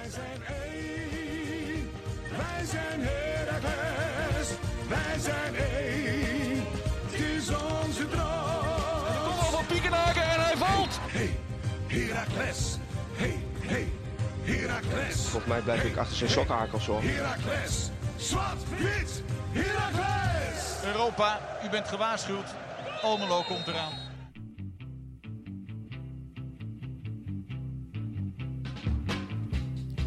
Wij zijn één, wij zijn Heracles, wij zijn één, het is onze droom. Kom al van Piekenhaken en hij valt. Hey, Heracles, hey, hey, Heracles, Volgens mij blijf ik achter zijn sokkenhakels hoor. Heracles, zwart, wit, Heracles. Europa, u bent gewaarschuwd. Almelo komt eraan.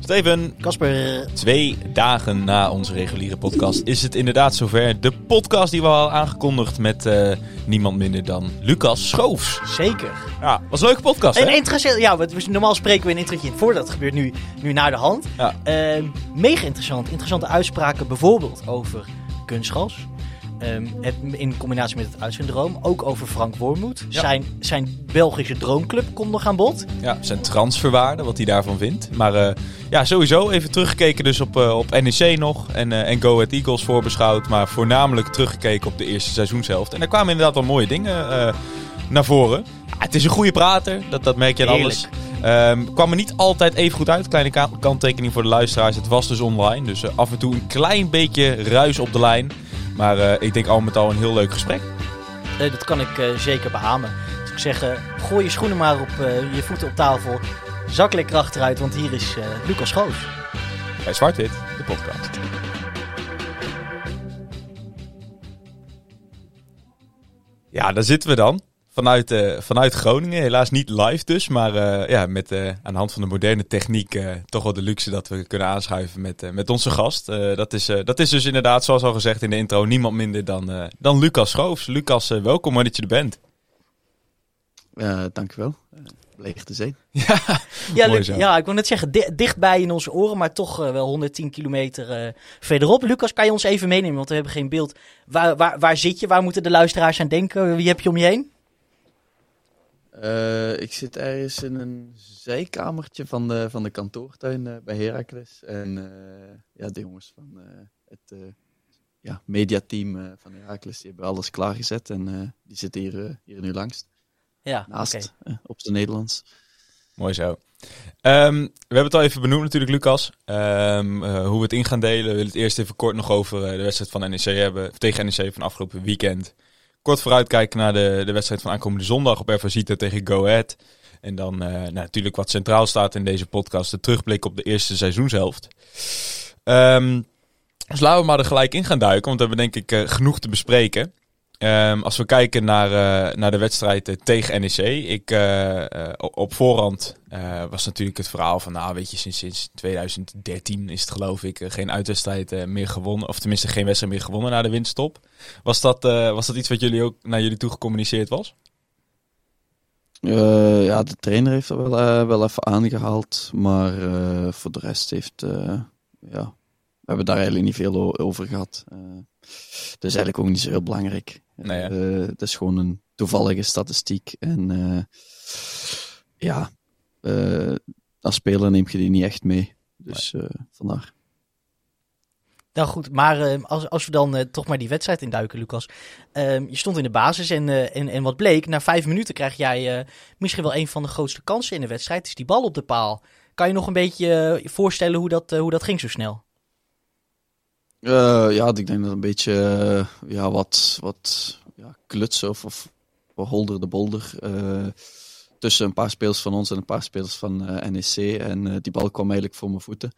Steven, Kasper, twee dagen na onze reguliere podcast is het inderdaad zover. De podcast die we al aangekondigd met eh, niemand minder dan Lucas Schoofs. zeker. Ja, was een leuke podcast Een hè? interessant, ja, we, normaal spreken we een introotje in voordat het gebeurt, nu, nu naar de hand. Ja. Ehm, mega interessant. Interessante uitspraken bijvoorbeeld over kunstgras. Ehm, het, in combinatie met het uitsyndroom. Ook over Frank Wormoed. Ja. Zijn, zijn Belgische droomclub komt nog aan bod. Ja, zijn transferwaarde, wat hij daarvan vindt. Maar eh, ja, sowieso even teruggekeken dus op, eh, op NEC nog. En, eh, en Go Ahead Eagles voorbeschouwd. Maar voornamelijk teruggekeken op de eerste seizoenshelft. En daar kwamen inderdaad wel mooie dingen naar voren. Ja, het is een goede prater, dat, dat merk je aan alles. Ehm, kwam er niet altijd even goed uit. Kleine ka- kanttekening voor de luisteraars. Het was dus online. Dus af en toe een klein beetje ruis op de lijn. Maar eh, ik denk al met al een heel leuk gesprek. Eh, dat kan ik eh, zeker beamen. Dus ik zeg, eh, gooi je schoenen maar op je voeten op tafel. Zak lekker achteruit, want hier is Lucas Schoos. Bij Zwart-Wit, de podcast. Ja, daar zitten we dan. Vanuit, eh, vanuit Groningen. Helaas niet live dus. Maar eh, ja, met, eh, aan de hand van de moderne techniek eh, toch wel de luxe dat we kunnen aanschuiven met, eh, met onze gast. Eh, dat, is, eh, dat is dus inderdaad, zoals al gezegd in de intro, niemand minder dan, eh, dan Lucas Schoofs. Lucas, welkom mooi dat je er bent. Uh, dankjewel. Er te zijn. Ja, Ja, Luc- ja, ik wil net zeggen, di- dichtbij in onze oren, maar toch wel 110 kilometer eh, verderop. Lucas, kan je ons even meenemen, want we hebben geen beeld. Waar, waar, waar zit je? Waar moeten de luisteraars aan denken? Wie heb je om je heen? Uh, ik zit ergens in een zijkamertje van de, van de kantoortuin uh, bij Heracles. En uh, ja, de jongens van het ja, mediateam van Heracles die hebben alles klaargezet. En die zitten hier, hier nu langs. Ja, Naast, okay. op zijn Nederlands. Mooi zo. Um, we hebben het al even benoemd natuurlijk, Lucas. Um, uh, hoe we het in gaan delen. We willen het eerst even kort nog over de wedstrijd van NEC hebben. Tegen NEC van afgelopen weekend. Kort vooruitkijken naar de, de wedstrijd van aankomende zondag op Ervasita tegen Go Ahead. En dan nou, natuurlijk wat centraal staat in deze podcast. De terugblik op de eerste seizoenshelft. Um, dus laten we maar er gelijk in gaan duiken. Want we hebben denk ik uh, genoeg te bespreken. Um, als we kijken naar, uh, naar de wedstrijd uh, tegen NEC. Ik, uh, op voorhand was natuurlijk het verhaal van, nou weet je, sinds, sinds 2013 is het geloof ik geen uitwedstrijd meer gewonnen. Of tenminste geen wedstrijd meer gewonnen na de winststop. Was dat, was dat iets wat jullie ook naar jullie toe gecommuniceerd was? ja, de trainer heeft er wel, wel even aangehaald. Maar voor de rest heeft, ja, we hebben daar eigenlijk niet veel over gehad. dat is eigenlijk ook niet zo heel belangrijk. Nee, uh, het is gewoon een toevallige statistiek. En uh, ja, uh, als speler neem je die niet echt mee. Dus vandaar. Nou goed, maar als, als we dan toch maar die wedstrijd induiken, Lucas. je stond in de basis en, en, en wat bleek, na vijf minuten krijg jij misschien wel een van de grootste kansen in de wedstrijd. is die bal op de paal. Kan je nog een beetje voorstellen hoe dat, hoe dat ging zo snel? Uh, ja, ik denk dat een beetje uh, ja, wat, wat ja, klutsen of, of holder de bolder uh, tussen een paar spelers van ons en een paar spelers van NEC. En die bal kwam eigenlijk voor mijn voeten.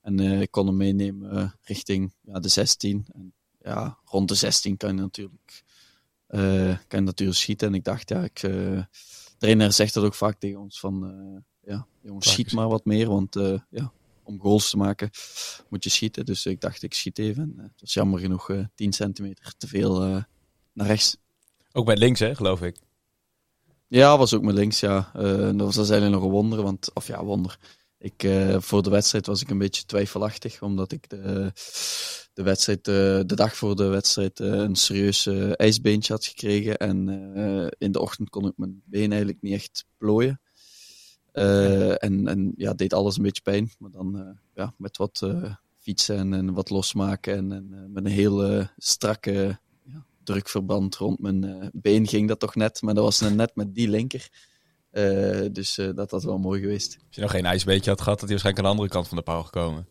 En ik kon hem meenemen richting ja, de 16. En, ja, rond de 16 kan je natuurlijk, kan je natuurlijk schieten. En ik dacht, ja, ik, de trainer zegt dat ook vaak tegen ons van, ja, jongens, schiet maar wat meer, want ja, om goals te maken, moet je schieten. Dus ik dacht, ik schiet even. En, uh, het was jammer genoeg uh, 10 centimeter te veel uh, naar rechts. Ook met links, hè, geloof ik. Ja, was ook met links, ja. dat was eigenlijk nog een wonder, want, of ja, wonder. Ik, voor de wedstrijd was ik een beetje twijfelachtig, omdat ik de, de wedstrijd, de dag voor de wedstrijd, een serieus ijsbeentje had gekregen. En in de ochtend kon ik mijn been eigenlijk niet echt plooien. Uh, en, en ja, deed alles een beetje pijn. Maar dan uh, ja, met wat uh, fietsen en, en, wat losmaken en, en met een heel strakke ja, drukverband rond mijn been ging dat toch net. Maar dat was net met die linker. Eh, dus eh, dat had wel mooi geweest. Als je nog geen ijsbeetje had gehad, had hij waarschijnlijk aan de andere kant van de paal gekomen.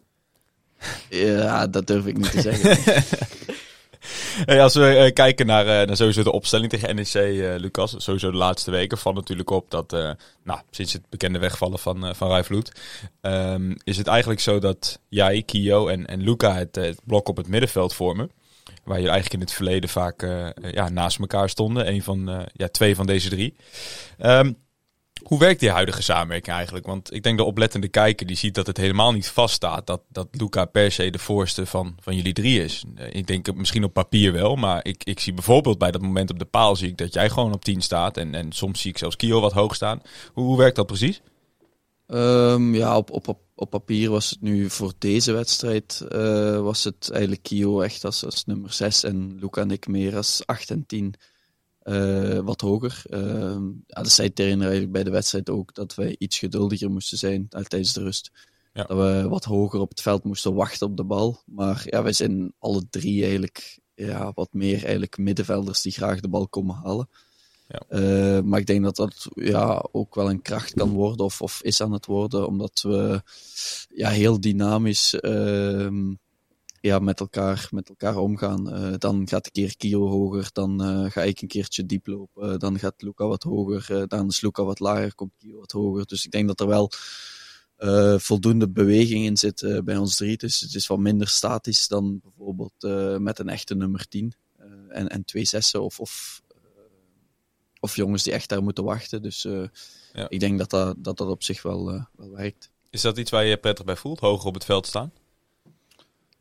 Ja, dat durf ik niet te zeggen. Als we eh, kijken naar, eh, naar sowieso de opstelling tegen NEC, eh, Lucas, sowieso de laatste weken, valt natuurlijk op dat, nou, sinds het bekende wegvallen van, van Rijvloed, ehm, is het eigenlijk zo dat jij, Kio en, en Luca het, het blok op het middenveld vormen. Waar je eigenlijk in het verleden vaak ja, naast elkaar stonden. Een van, ja, twee van deze drie. Ehm, hoe werkt die huidige samenwerking eigenlijk? Want ik denk de oplettende kijker die ziet dat het helemaal niet vaststaat dat, dat Luca per se de voorste van, van jullie drie is. Eh, Ik denk misschien op papier wel, maar ik, ik zie bijvoorbeeld bij dat moment op de paal zie ik dat jij gewoon op 10 staat. En, en soms zie ik zelfs Kio wat hoog staan. Hoe, hoe werkt dat precies? Ehm, ja, op, op, op, op papier was het nu voor deze wedstrijd eh, was het eigenlijk Kio echt als, als nummer 6 en Luca en ik meer als 8 en 10 eh, wat hoger. Ehm, ja, dat zei trainer eigenlijk bij de wedstrijd ook dat wij iets geduldiger moesten zijn eh, tijdens de rust. Ja. Dat we wat hoger op het veld moesten wachten op de bal. Maar ja, wij zijn alle drie eigenlijk ja, wat meer eigenlijk middenvelders die graag de bal komen halen. Ja. Eh, maar ik denk dat dat ja, ook wel een kracht kan worden of, of is aan het worden, omdat we ja, heel dynamisch ehm, ja, met, elkaar, met elkaar omgaan. Eh, dan gaat een keer Kio hoger, dan eh, ga ik een keertje diep lopen, dan gaat Luca wat hoger, eh, dan is Luca wat lager, komt Kio wat hoger. Dus ik denk dat er wel eh, voldoende beweging in zit eh, bij ons drie. Dus het is wat minder statisch dan bijvoorbeeld eh, met een echte nummer 10 eh, en, en twee zessen of, of, eh, of jongens die echt daar moeten wachten. Dus eh, Ja. ik denk dat dat, dat, dat op zich wel, eh, wel werkt. Is dat iets waar je je prettig bij voelt? Hoger op het veld staan?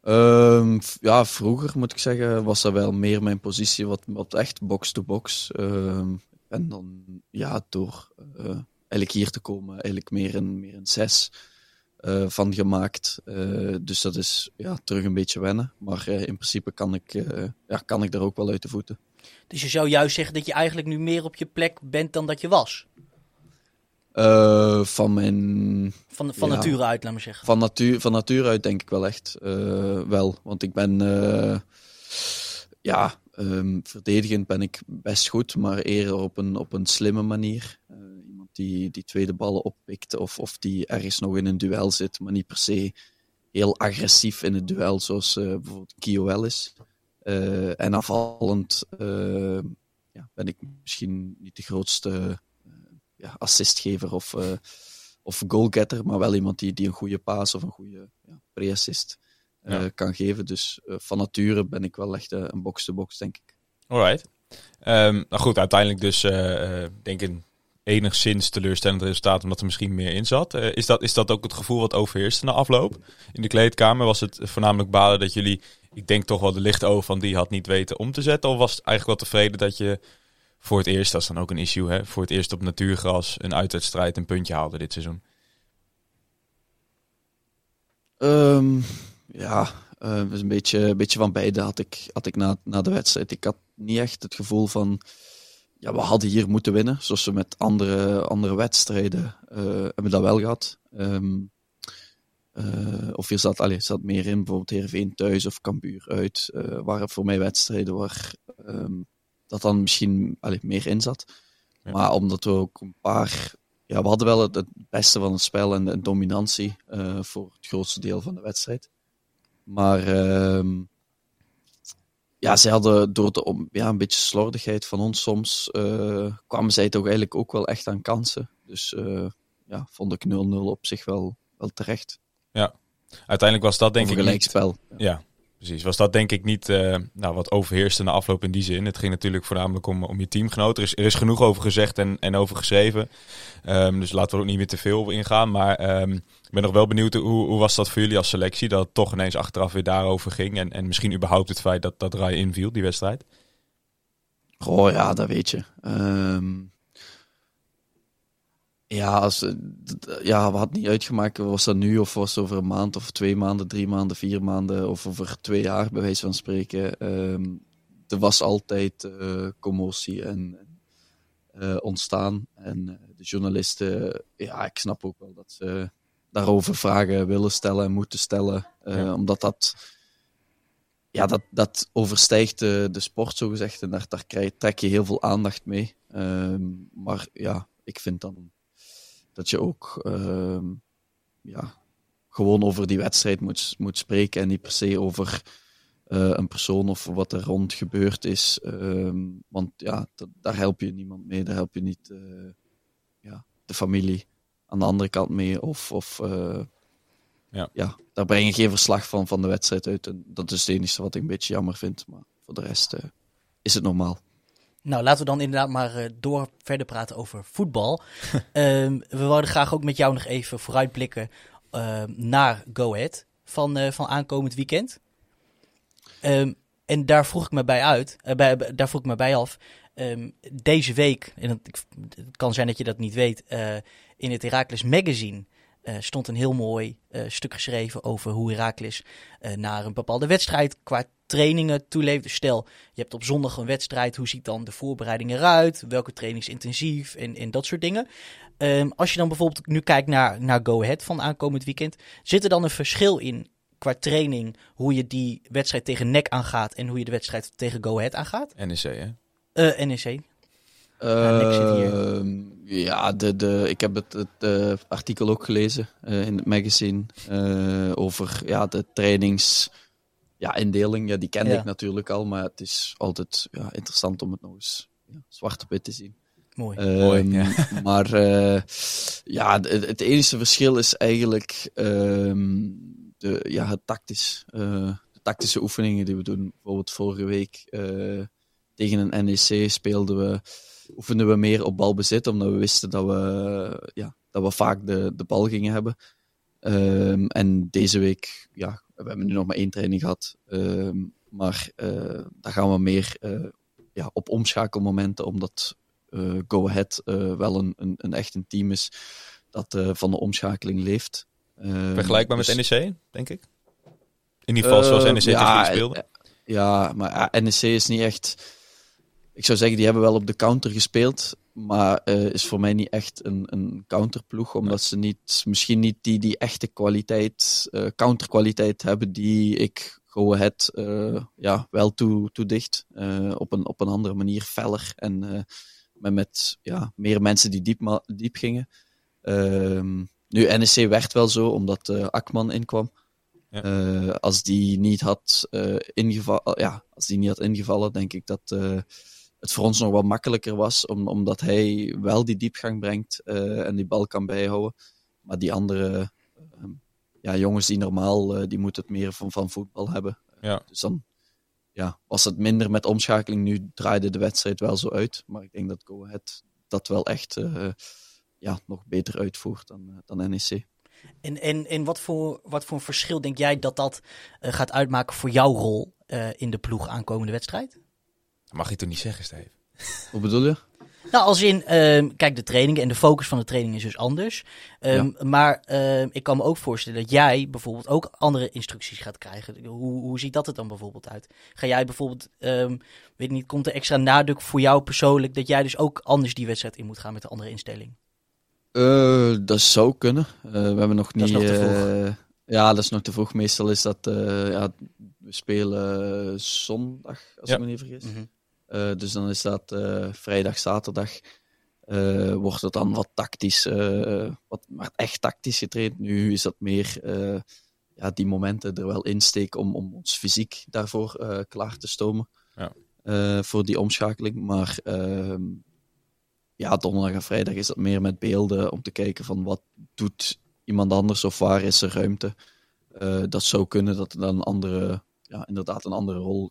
Ehm, ja, vroeger moet ik zeggen, was dat wel meer mijn positie, wat, wat echt box-to-box. Ehm, en dan, ja, door eh, eigenlijk hier te komen, eigenlijk meer een, meer een zes eh, van gemaakt. Eh, dus dat is ja, terug een beetje wennen. Maar in principe kan ik, ja, kan ik daar ook wel uit de voeten. Dus je zou juist zeggen dat je eigenlijk nu meer op je plek bent dan dat je was. Eh, van mijn Van, van Ja. nature uit, laat maar zeggen. Van natuur, van natuur uit denk ik wel echt eh, wel. Want ik ben, eh, ja, ehm, verdedigend ben ik best goed, maar eerder op een, op een slimme manier. Iemand die, die tweede ballen oppikt of, of die ergens nog in een duel zit, maar niet per se heel agressief in het duel, zoals bijvoorbeeld Kiel is. En afvallend ja, ben ik misschien niet de grootste ja, assistgever of... eh, of goalgetter, maar wel iemand die, die een goede paas of een goede ja, pre-assist eh, Ja. kan geven. Dus eh, van nature ben ik wel echt een box-to-box, denk ik. Alright. Ehm nou goed, uiteindelijk dus denk ik een enigszins teleurstellend resultaat omdat er misschien meer in zat. Is, dat, is dat ook het gevoel wat overheerste na afloop? In de kleedkamer was het voornamelijk balen dat jullie, ik denk toch wel de lichte oog van die had niet weten om te zetten? Of was het eigenlijk wel tevreden dat je voor het eerst, dat is dan ook een issue, hè, voor het eerst op natuurgras een uitwedstrijd een puntje haalde dit seizoen? Ehm, ja, dus een beetje, een beetje van beide had ik, had ik na, na de wedstrijd. Ik had niet echt het gevoel van, ja, we hadden hier moeten winnen. Zoals we met andere, andere wedstrijden eh, hebben dat wel gehad. Ehm, eh, of hier zat, allee, zat meer in, bijvoorbeeld Heerenveen thuis of Cambuur uit. waren voor mij wedstrijden waar ehm, dat dan misschien allee, meer in zat. Ja. Maar omdat we ook een paar ja, we hadden wel het, het beste van het spel en de dominantie eh, voor het grootste deel van de wedstrijd. Maar ehm, ja, zij hadden door de ja, een beetje slordigheid van ons soms, eh, kwamen zij toch eigenlijk ook wel echt aan kansen. Dus eh, ja, vond ik 0-0 op zich wel, wel terecht. Uiteindelijk was dat denk ik een niet- gelijkspel. Ja. Ja, precies. Was dat denk ik niet eh, nou, wat overheerste na afloop in die zin. Het ging natuurlijk voornamelijk om, om je teamgenoot. Er is, genoeg over gezegd en, en over geschreven. Ehm, dus laten we er ook niet meer te veel op ingaan. Maar ehm, ik ben nog wel benieuwd, hoe, hoe was dat voor jullie als selectie? Dat het toch ineens achteraf weer daarover ging. En, en misschien überhaupt het feit dat, dat Rai inviel, die wedstrijd. Oh ja, dat weet je. Ehm, ja, als, eh, ja, we hadden niet uitgemaakt, was dat nu of was het over een maand of twee maanden, drie maanden, vier maanden of over twee jaar, bij wijze van spreken. Ehm, er was altijd eh, commotie en eh, ontstaan. En de journalisten, ja, ik snap ook wel dat ze daarover vragen willen stellen en moeten stellen, Ja. omdat dat ja, dat, dat overstijgt de, de sport, zogezegd. En daar, daar krijg, trek je heel veel aandacht mee. Ehm, maar ja, ik vind dan dat je ook ehm, ja, gewoon over die wedstrijd moet, moet spreken en niet per se over eh, een persoon of wat er rond gebeurd is. Ehm, want ja, dat- daar help je niemand mee, daar help je niet eh, ja, de familie aan de andere kant mee. Of, of eh, Ja. ja, daar breng je geen verslag van, van de wedstrijd uit. En dat is het enige wat ik een beetje jammer vind. Maar voor de rest is het normaal. Nou, laten we dan inderdaad maar eh, door verder praten over voetbal. Ehm, we wilden graag ook met jou nog even vooruitblikken ehm, naar Go Ahead van, eh, van aankomend weekend. Ehm, en daar vroeg ik me bij uit, eh, bij, daar vroeg ik me bij af. Deze week, en het, kan zijn dat je dat niet weet, in het Heracles Magazine eh, stond een heel mooi eh, stuk geschreven over hoe Heracles eh, naar een bepaalde wedstrijd qua trainingen toeleeft. Dus stel, je hebt op zondag een wedstrijd, hoe ziet dan de voorbereiding eruit? Welke training is intensief en, en dat soort dingen. Ehm, als je dan bijvoorbeeld nu kijkt naar, naar Go Ahead van aankomend weekend, zit er dan een verschil in qua training hoe je die wedstrijd tegen NEC aangaat en hoe je de wedstrijd tegen Go Ahead aangaat? NEC, hè? NEC. Ja, niks zit hier. Ehm, ja, de, de, ik heb het, het eh, artikel ook gelezen eh, in het magazine eh, over ja, de trainings ja, indeling. Ja, die kende Ja. ik natuurlijk al, maar het is altijd ja, interessant om het nog eens ja, zwart op wit te zien. Mooi. Mooi, Ehm, ja. Maar eh, ja, het, het enige verschil is eigenlijk ehm, de, ja, het tactisch. eh, de tactische oefeningen die we doen. Bijvoorbeeld vorige week eh, tegen een NEC speelden we, oefenden we meer op balbezit, omdat we wisten dat we, ja, dat we vaak de, de bal gingen hebben. Ehm, en deze week, ja, we hebben nu nog maar één training gehad. ehm, maar eh daar gaan we meer eh, ja, op omschakelmomenten, omdat eh, Go Ahead wel een, een, een echt een team is dat van de omschakeling leeft. Ehm, Vergelijkbaar dus- met NEC, denk ik. In ieder geval zoals NEC ja, tegen speelde. Ja, maar ja, NEC is niet echt... Ik zou zeggen, die hebben wel op de counter gespeeld. Maar eh, is voor mij niet echt een, een counterploeg. Omdat ze niet, misschien niet die, die echte kwaliteit, eh, counterkwaliteit hebben die ik Go Ahead eh, ja, wel toe, toedicht. Op, een, op een andere manier, feller. En met, met ja, meer mensen die diep, diep gingen. Ehm, nu, NEC werd wel zo, omdat Akman inkwam. Ja. Als die niet had eh, ingevallen, ja, als die niet had ingevallen, denk ik dat het voor ons nog wat makkelijker was, om, omdat hij wel die diepgang brengt eh, en die bal kan bijhouden. Maar die andere eh, ja, jongens die normaal, eh, die moeten het meer van, van voetbal hebben. Ja. Dus dan ja, was het minder met omschakeling. Nu draaide de wedstrijd wel zo uit. Maar ik denk dat Go Ahead dat wel echt eh, ja, nog beter uitvoert dan, eh, dan NEC. En, en, en wat, voor, wat voor een verschil denk jij dat dat eh, gaat uitmaken voor jouw rol eh, in de ploeg aankomende wedstrijd? Dat mag je toch niet zeggen, Steve? Hoe bedoel je? Nou, als in, ehm, kijk, de trainingen en de focus van de training is dus anders. Ehm, Maar ehm, ik kan me ook voorstellen dat jij bijvoorbeeld ook andere instructies gaat krijgen. Hoe, hoe ziet dat er dan bijvoorbeeld uit? Ga jij bijvoorbeeld, ehm, weet niet, komt er extra nadruk voor jou persoonlijk dat jij dus ook anders die wedstrijd in moet gaan met een andere instelling? Eh, dat zou kunnen. Eh, we hebben nog Dat niet. is nog te vroeg. eh, ja, dat is nog te vroeg. Meestal is dat. eh, ja, we spelen zondag, als Ja. ik me niet vergis. Mhm. Eh, dus dan is dat eh, vrijdag, zaterdag. eh, wordt het dan wat tactisch, wat, maar echt tactisch getraind. Nu is dat meer ja, die momenten er wel insteken om, om ons fysiek daarvoor klaar te stomen. Ja. Voor die omschakeling. Maar ehm, ja, donderdag en vrijdag is dat meer met beelden om te kijken van wat doet iemand anders of waar is er ruimte. Dat zou kunnen dat er dan een andere, ja, inderdaad een andere rol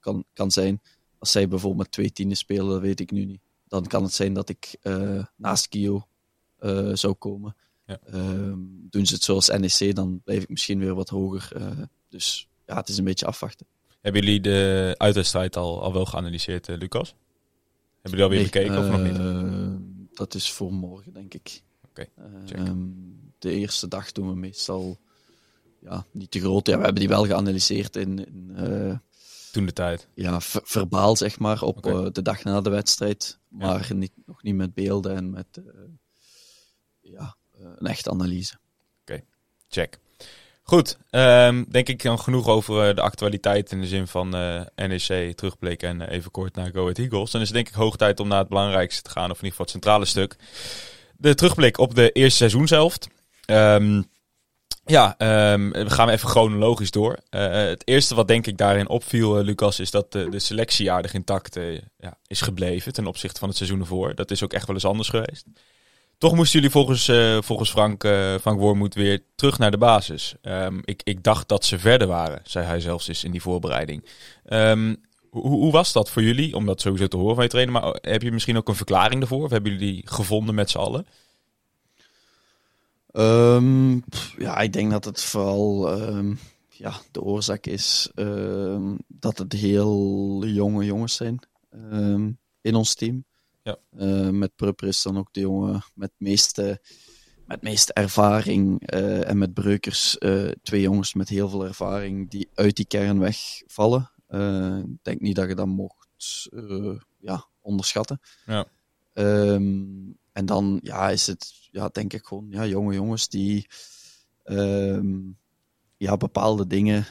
kan, kan zijn. Als zij bijvoorbeeld met twee tienen spelen, dat weet ik nu niet. Dan kan het zijn dat ik eh, naast Kio eh, zou komen. Ja. Ehm, doen ze het zoals NEC, dan blijf ik misschien weer wat hoger. eh, dus ja, het is een beetje afwachten. Hebben jullie de uitwedstrijd al, al wel geanalyseerd, Lucas? Hebben jullie alweer Nee, bekeken of nog niet? Dat is voor morgen, denk ik. Oké. Ehm, de eerste dag doen we meestal ja, niet te groot. Ja, we hebben die wel geanalyseerd in, in Toen de tijd. ja, ver- verbaal, zeg maar, op Oké. eh, de dag na de wedstrijd. Maar niet, nog niet met beelden en met eh, ja, een echte analyse. Check. Goed, ehm, denk ik dan genoeg over eh, de actualiteit in de zin van NEC terugblikken en even kort naar Go Ahead Eagles. Dan is het denk ik hoog tijd om naar het belangrijkste te gaan, of in ieder geval het centrale stuk. De terugblik op de eerste seizoenshelft. Ehm ja, ehm, we gaan even chronologisch door. Eh, het eerste wat denk ik daarin opviel, eh, Lucas, is dat de, selectie aardig intact eh, ja, is gebleven ten opzichte van het seizoen ervoor. Dat is ook echt wel eens anders geweest. Toch moesten jullie volgens, eh, volgens Frank, eh Frank Wormoed weer terug naar de basis. Ehm, ik, ik dacht dat ze verder waren, zei hij zelfs eens in die voorbereiding. Ehm, hoe, hoe was dat voor jullie, om dat sowieso te horen van je trainer? Maar heb je misschien ook een verklaring ervoor? Of hebben jullie die gevonden met z'n allen? Ehm, pff, ja, ik denk dat het vooral ehm, ja, de oorzaak is ehm, dat het heel jonge jongens zijn in ons team. Ja. Met Prupper is dan ook de jongen met meeste, met meeste ervaring. eh, en met Breukers eh, twee jongens met heel veel ervaring die uit die kern wegvallen. Ik denk niet dat je dat mocht eh, ja, onderschatten. Ja. En dan ja, is het, ja, denk ik gewoon, ja, jonge jongens die ehm, ja, bepaalde dingen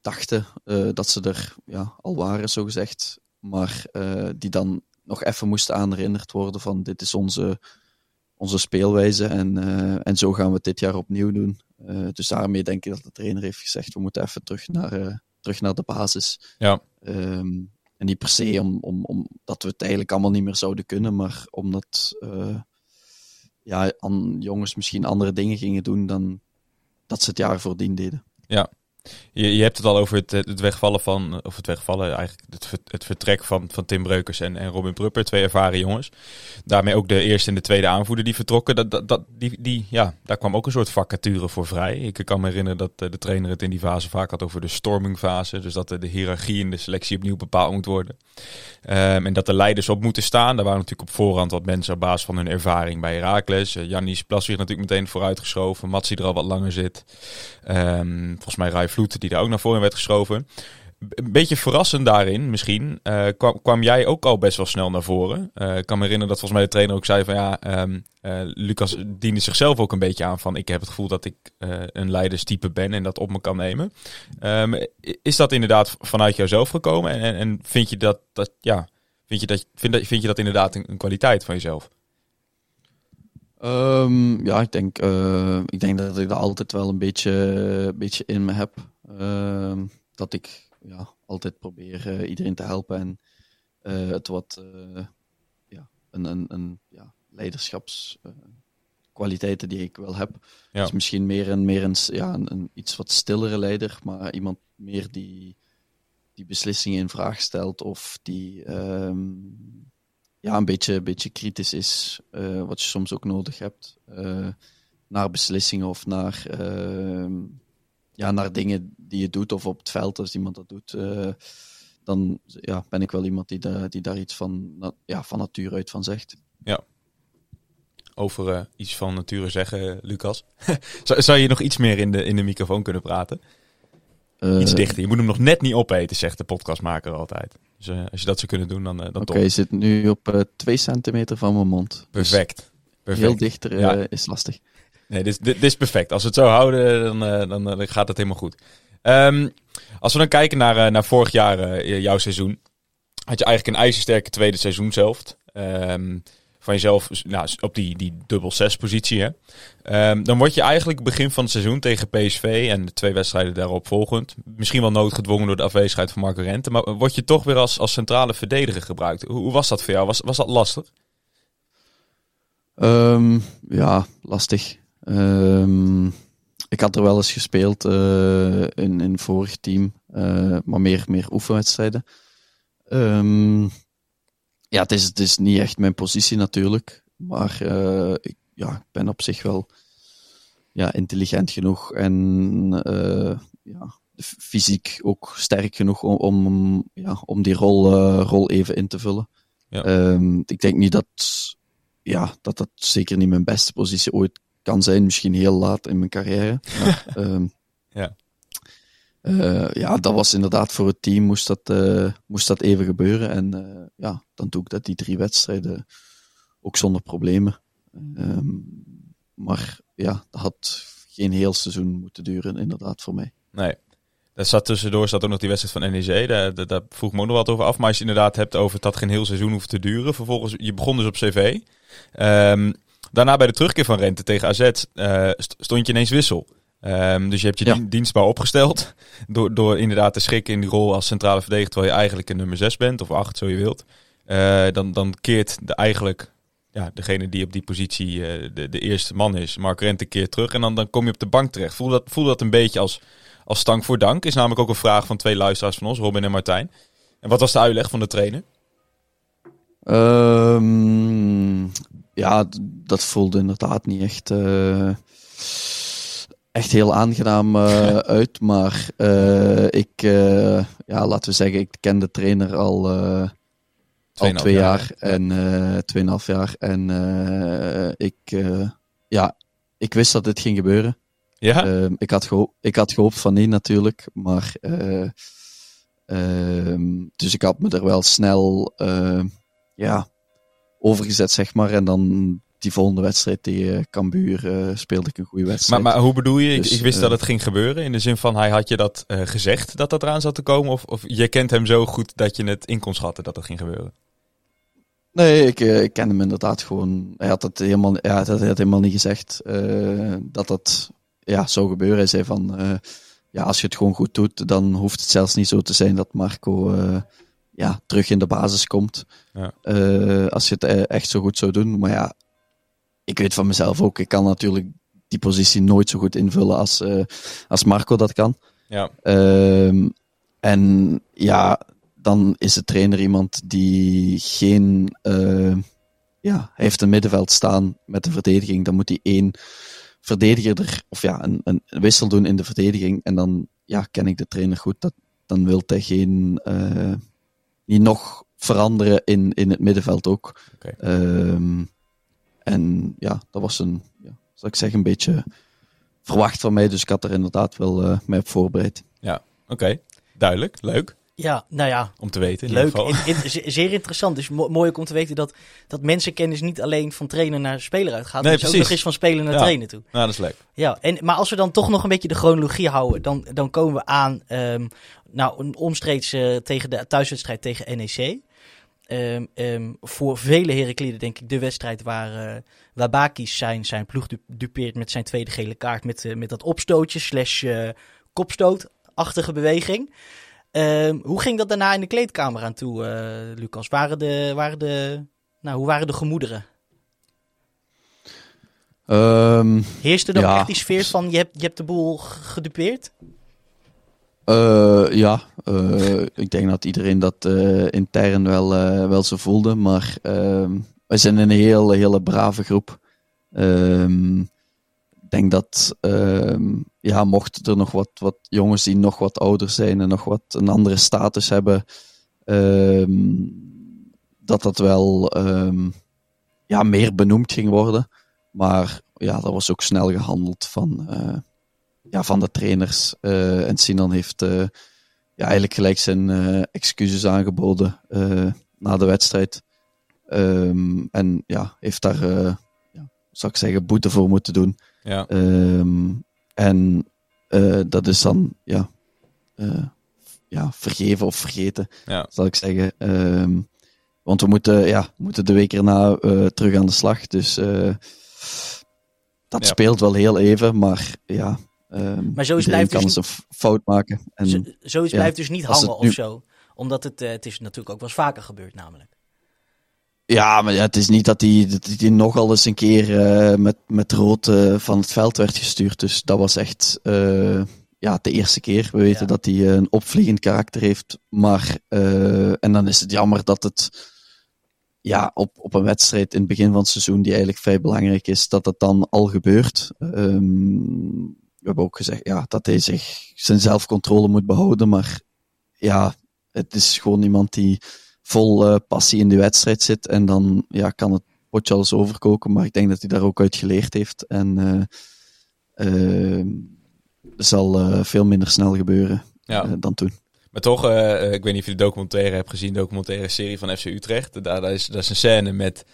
dachten eh, dat ze er ja, al waren, zogezegd. Maar eh, die dan nog even moesten aanherinnerd worden van dit is onze, onze speelwijze en, eh, en zo gaan we het dit jaar opnieuw doen. Dus daarmee denk ik dat de trainer heeft gezegd, we moeten even terug naar, terug naar de basis. Ja. Ehm, en niet per se om, om, om dat we het eigenlijk allemaal niet meer zouden kunnen, maar omdat eh, ja, jongens misschien andere dingen gingen doen dan dat ze het jaar voordien deden. Je, je hebt het al over het, het wegvallen van, of het wegvallen, eigenlijk het, het vertrek van, van Tim Breukers en, en Robin Prupper, twee ervaren jongens. Daarmee ook de eerste en de tweede aanvoerder die vertrokken. Dat, dat, dat, die, die, ja, daar kwam ook een soort vacature voor vrij. Ik kan me herinneren dat eh, de trainer het in die fase vaak had over de stormingfase. Dus dat de, hiërarchie in de selectie opnieuw bepaald moet worden. Ehm, en dat de leiders op moeten staan. Daar waren natuurlijk op voorhand wat mensen op basis van hun ervaring bij Herakles. Uh, Jannis Plaswig natuurlijk meteen vooruitgeschoven. Mats die er al wat langer zit. Ehm, volgens mij Vloet die daar ook naar voren werd geschoven. Een beetje verrassend daarin misschien. eh, kwam, jij ook al best wel snel naar voren. Eh, ik kan me herinneren dat volgens mij de trainer ook zei van ja, ehm, eh, Lucas diende zichzelf ook een beetje aan van ik heb het gevoel dat ik een leiderstype ben en dat op me kan nemen. Ehm, is dat inderdaad vanuit jouzelf gekomen en, en, vind je dat, dat ja, vind je dat, vind, dat, vind je dat inderdaad een, kwaliteit van jezelf? Ehm, ja, ik denk, ik denk dat ik dat altijd wel een beetje, een beetje in me heb. Ehm, dat ik ja, altijd probeer eh, iedereen te helpen en eh, het wat eh, ja, een, een, een ja, leiderschapskwaliteiten die ik wel heb. Ja. Dus misschien meer een, meer een, ja, een, een iets wat stillere leider, maar iemand meer die, die beslissingen in vraag stelt of die ehm, ja, een beetje, een beetje kritisch is, wat je soms ook nodig hebt, naar beslissingen of naar, ehm, ja, naar dingen die je doet of op het veld als iemand dat doet. eh, dan ja, ben ik wel iemand die, da- die daar iets van, ja, van natuur uit van zegt. Over eh, iets van nature zeggen, Lucas. zou, zou je nog iets meer in de, in de microfoon kunnen praten? Eh, Iets dichter. Je moet hem nog net niet opeten, zegt de podcastmaker altijd. Dus eh, als je dat zou kunnen doen, dan, eh, dan Oké, je zit nu op eh, twee centimeter van mijn mond. Dus Perfect. Perfect. Heel dichter eh, Ja. is lastig. Nee, dit, dit, is perfect. Als we het zo houden, dan, eh, eh, dan gaat het helemaal goed. Ehm, als we dan kijken naar, eh, naar vorig jaar, jouw seizoen, had je eigenlijk een ijzersterke tweede seizoenshelft. Ehm van jezelf nou, op die, die dubbel zes positie. Hè? Ehm, dan word je eigenlijk begin van het seizoen tegen PSV en de twee wedstrijden daarop volgend. Misschien wel noodgedwongen door de afwezigheid van Marco Rente. Maar word je toch weer als, als centrale verdediger gebruikt. Hoe, was dat voor jou? Was, was dat lastig? Ja, lastig. Ehm, ik had er wel eens gespeeld eh, in, in vorig team, eh, maar meer, meer oefenwedstrijden. Ehm, ja, het is, het is niet echt mijn positie natuurlijk, maar eh, ik, ja, ik ben op zich wel ja, intelligent genoeg en ja, fysiek ook sterk genoeg om, om, ja, om die rol, rol even in te vullen. Ja. Ehm, ik denk niet dat ja, dat dat zeker niet mijn beste positie ooit kan zijn. Misschien heel laat in mijn carrière. Maar, ehm, Ja. eh, ja, dat was inderdaad voor het team moest dat, eh, moest dat even gebeuren. En eh, ja, dan doe ik dat die drie wedstrijden ook zonder problemen. Ehm, maar ja, dat had geen heel seizoen moeten duren, inderdaad, voor mij. Nee. Daar zat tussendoor zat ook nog die wedstrijd van NEC. Daar, daar, daar vroeg me ook nog wat over af. Maar als je inderdaad hebt over dat geen heel seizoen hoeft te duren. Vervolgens, je begon dus op CV. Ehm, daarna bij de terugkeer van Rente tegen AZ eh, st- stond je ineens wissel. Ehm, dus je hebt je Ja. dien- dienstbaar opgesteld. Door, door inderdaad te schikken in die rol als centrale verdediger. Terwijl je eigenlijk een nummer 6 bent. Of 8, zo je wilt. Eh, dan, dan keert de, eigenlijk ja, degene die op die positie eh, de, de eerste man is. Mark Rente keert terug. En dan, dan kom je op de bank terecht. Voel dat, voel dat een beetje als, als stank voor dank. Is namelijk ook een vraag van twee luisteraars van ons. Robin en Martijn. En wat was de uitleg van de trainer? Ehm, ja, dat voelde inderdaad niet echt, eh, echt heel aangenaam eh, uit. Maar eh, ik, ja, laten we zeggen, ik ken de trainer al, eh, al twee jaar, jaar. En tweeënhalf jaar. En ik, ja, ik wist dat dit ging gebeuren. Ja? Ehm, ik, had geho- ik had gehoopt van niet natuurlijk, maar eh, ehm, dus ik had me er wel snel ja, overgezet, zeg maar. En dan die volgende wedstrijd tegen Cambuur eh, speelde ik een goede maar, wedstrijd. maar hoe bedoel je? Ik, Dus, ik wist eh, dat het ging gebeuren. In de zin van, hij had je dat eh, gezegd dat dat eraan zat te komen? Of, of je kent hem zo goed dat je het in kon schatten dat dat ging gebeuren? Nee, ik, ik ken hem inderdaad gewoon. Hij had het helemaal, ja, hij had het helemaal niet gezegd dat dat ja, zou gebeuren. Hij zei van, ja, als je het gewoon goed doet, dan hoeft het zelfs niet zo te zijn dat Marco ja, terug in de basis komt. Ja. Eh, als je het eh, echt zo goed zou doen. Maar ja, ik weet van mezelf ook, ik kan natuurlijk die positie nooit zo goed invullen als, eh, als Marco dat kan. Ja. Ehm, en ja, dan is de trainer iemand die geen. ja, hij heeft een middenveld staan met de verdediging. Dan moet hij één verdediger er, of ja, een, een wissel doen in de verdediging. En dan ja, ken ik de trainer goed. Dat, dan wil hij geen. Niet nog veranderen in, in het middenveld ook. Ehm, en ja, dat was een, ja, zal ik zeggen, een beetje verwacht van mij. Dus ik had er inderdaad wel eh mij op voorbereid. Oké, duidelijk. Leuk Ja, nou ja, om te weten in leuk. geval. In- in- ze- zeer interessant. Dus mo- mooi ook om te weten dat, dat mensenkennis niet alleen van trainer naar speler uitgaat. Nee, maar ook nog eens van speler naar Ja. trainer toe. Nou, dat is leuk. Ja, en, maar als we dan toch nog een beetje de chronologie houden, dan, dan komen we aan, ehm, nou, een omstreeks eh, tegen de thuiswedstrijd tegen NEC. Ehm, ehm, voor vele Herakliden denk ik de wedstrijd waar, eh waar Bakis zijn, zijn ploeg du- dupeert met zijn tweede gele kaart. Met, eh, met dat opstootje slash kopstootachtige beweging. Ehm, hoe ging dat daarna in de kleedkamer aan toe, eh, Lucas? Waren de, waren de, nou, hoe waren de gemoederen? Ehm, Heerste er Ja. echt die sfeer van je hebt, je hebt de boel gedupeerd? eh, ja, eh, ik denk dat iedereen dat intern wel, wel zo voelde. Maar ehm wij zijn een hele, hele brave groep. Ehm, denk dat, ehm, ja, mochten er nog wat, wat jongens die nog wat ouder zijn en nog wat een andere status hebben, ehm, dat dat wel ehm, ja, meer benoemd ging worden. Maar ja, dat was ook snel gehandeld van, eh, ja, van de trainers. Eh, en Sinan heeft eh, ja, eigenlijk gelijk zijn excuses aangeboden na de wedstrijd. En ja, heeft daar, ja, zou ik zeggen, boete voor moeten doen. Ja. Ehm, en eh, dat is dan, ja, eh, ja, vergeven of vergeten, Ja. zal ik zeggen. Ehm, want we moeten, ja, moeten de week erna eh, terug aan de slag. Dus eh, dat Ja. speelt wel heel even, maar ja. ehm Maar zoiets blijft kan dus een fout maken. En, Zo, zoiets ja, blijft dus niet hangen nu- of zo. Omdat het, het is natuurlijk ook wel eens vaker gebeurd namelijk. Ja, maar het is niet dat hij, dat hij nogal eens een keer eh, met, met rood eh, van het veld werd gestuurd. Dus dat was echt eh, ja, de eerste keer. We weten Ja. dat hij een opvliegend karakter heeft. Maar, en dan is het jammer dat het ja, op, op een wedstrijd in het begin van het seizoen, die eigenlijk vrij belangrijk is, dat het dan al gebeurt. Ehm, we hebben ook gezegd ja, dat hij zich zijn zelfcontrole moet behouden. Maar ja, het is gewoon iemand die vol eh, passie in de wedstrijd zit. En dan ja, kan het potje alles overkoken. Maar ik denk dat hij daar ook uit geleerd heeft. En eh, eh, zal veel minder snel gebeuren Ja. dan toen. Maar toch, ik weet niet of je de documentaire hebt gezien, de documentaire serie van FC Utrecht. Daar, daar, is, daar is een scène met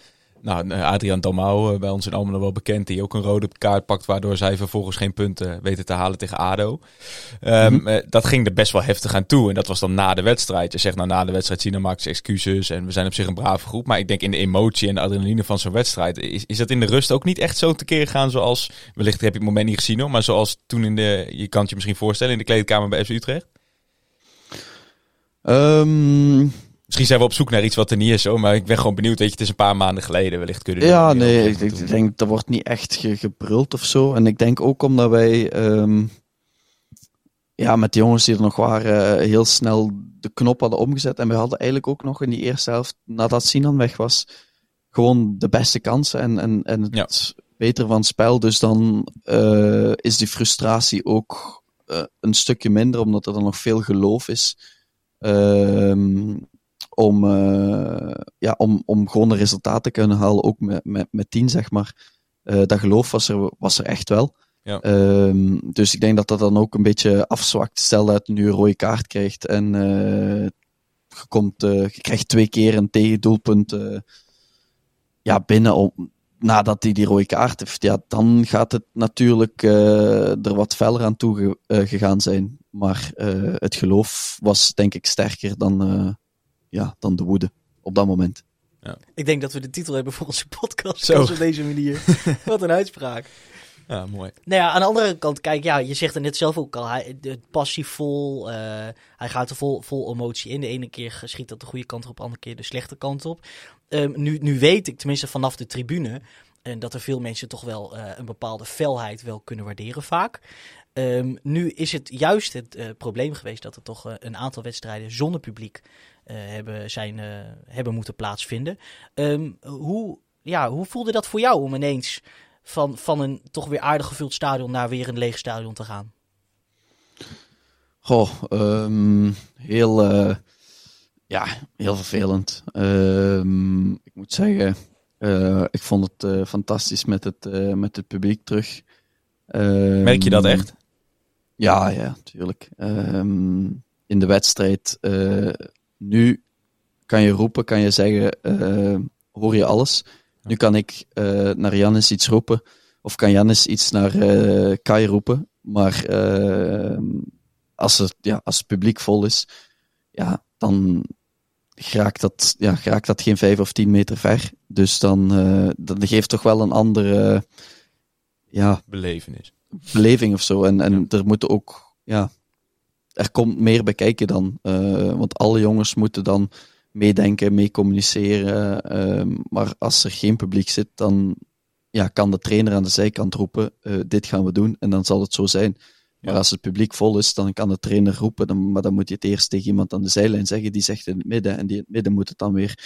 nou, eh, Adriaan Dalmau, eh, bij ons in Almelo wel bekend, die ook een rode kaart pakt, waardoor zij vervolgens geen punten weten te halen tegen ADO. Ehm, Mhm. eh, dat ging er best wel heftig aan toe. En dat was dan na de wedstrijd. Je zegt nou na de wedstrijd, Sina maakt ze excuses en we zijn op zich een brave groep. Maar ik denk in de emotie en de adrenaline van zo'n wedstrijd, is, is dat in de rust ook niet echt zo tekeer gaan zoals, wellicht heb je het moment niet gezien hoor, maar zoals toen in de, je kan het je misschien voorstellen, in de kleedkamer bij FC Utrecht? Ehm, Misschien zijn we op zoek naar iets wat er niet is, hoor, maar ik ben gewoon benieuwd. Weet je, het is een paar maanden geleden. Wellicht kunnen we ja, nee, ik, ik denk er wordt niet echt ge- gebruld of zo. En ik denk ook omdat wij ehm, ja, met de jongens die er nog waren, eh, heel snel de knop hadden omgezet. En we hadden eigenlijk ook nog in die eerste helft, nadat Sinan weg was, gewoon de beste kansen en, en, en het Ja. beter van het spel. Dus dan eh, is die frustratie ook eh, een stukje minder, omdat er dan nog veel geloof is. Ehm, om, eh, ja, om, om gewoon een resultaat te kunnen halen, ook met, met, met tien, zeg maar. Eh, dat geloof was er, was er echt wel. Ja. Ehm, dus ik denk dat dat dan ook een beetje afzwakt. Stel dat je nu een rode kaart krijgt en eh, je, komt, je krijgt twee keer een tegendoelpunt eh, ja, binnen om, nadat hij die rode kaart heeft. Ja, dan gaat het natuurlijk er wat feller aan toe ge- gegaan zijn. Maar het geloof was denk ik sterker dan, ja, dan de woede op dat moment. Ik denk dat we de titel hebben voor onze podcast. Zo. Op deze manier. Wat een uitspraak. Ja, mooi. Nou ja, aan de andere kant, kijk, ja, je zegt het net zelf ook al. Hij, de, passievol, eh hij gaat er vol, vol emotie in. De ene keer schiet dat de goede kant op, de andere keer de slechte kant op. Ehm, nu, nu weet ik, tenminste vanaf de tribune, en dat er veel mensen toch wel eh, een bepaalde felheid wel kunnen waarderen vaak. Ehm, nu is het juist het eh, probleem geweest dat er toch eh, een aantal wedstrijden zonder publiek eh, hebben, zijn, eh, hebben moeten plaatsvinden. Ehm, hoe, ja, hoe voelde dat voor jou om ineens van, van een toch weer aardig gevuld stadion naar weer een leeg stadion te gaan? Goh, ehm, heel, eh, ja, heel vervelend. Ehm, ik moet zeggen, eh, ik vond het eh, fantastisch met het, eh, met het publiek terug. Merk je dat echt? Ja, ja, tuurlijk. Ehm, in de wedstrijd, eh, nu kan je roepen, kan je zeggen, eh, hoor je alles. Nu kan ik eh, naar Jannis iets roepen, of kan Jannis iets naar eh, Kai roepen. Maar als, het, ja, als het publiek vol is, ja, dan raakt dat, ja, raakt dat geen vijf of tien meter ver. Dus dan dat geeft toch wel een andere ja, Belevenis. beleving of zo. En, en er moeten ook, ja, er komt meer bij kijken dan. Eh, want alle jongens moeten dan meedenken, mee communiceren. ehm, maar als er geen publiek zit, dan ja, kan de trainer aan de zijkant roepen: eh, Dit gaan we doen. En dan zal het zo zijn. Maar Ja. als het publiek vol is, dan kan de trainer roepen. Dan, maar dan moet je het eerst tegen iemand aan de zijlijn zeggen. Die zegt in het midden. En die in het midden moet het dan weer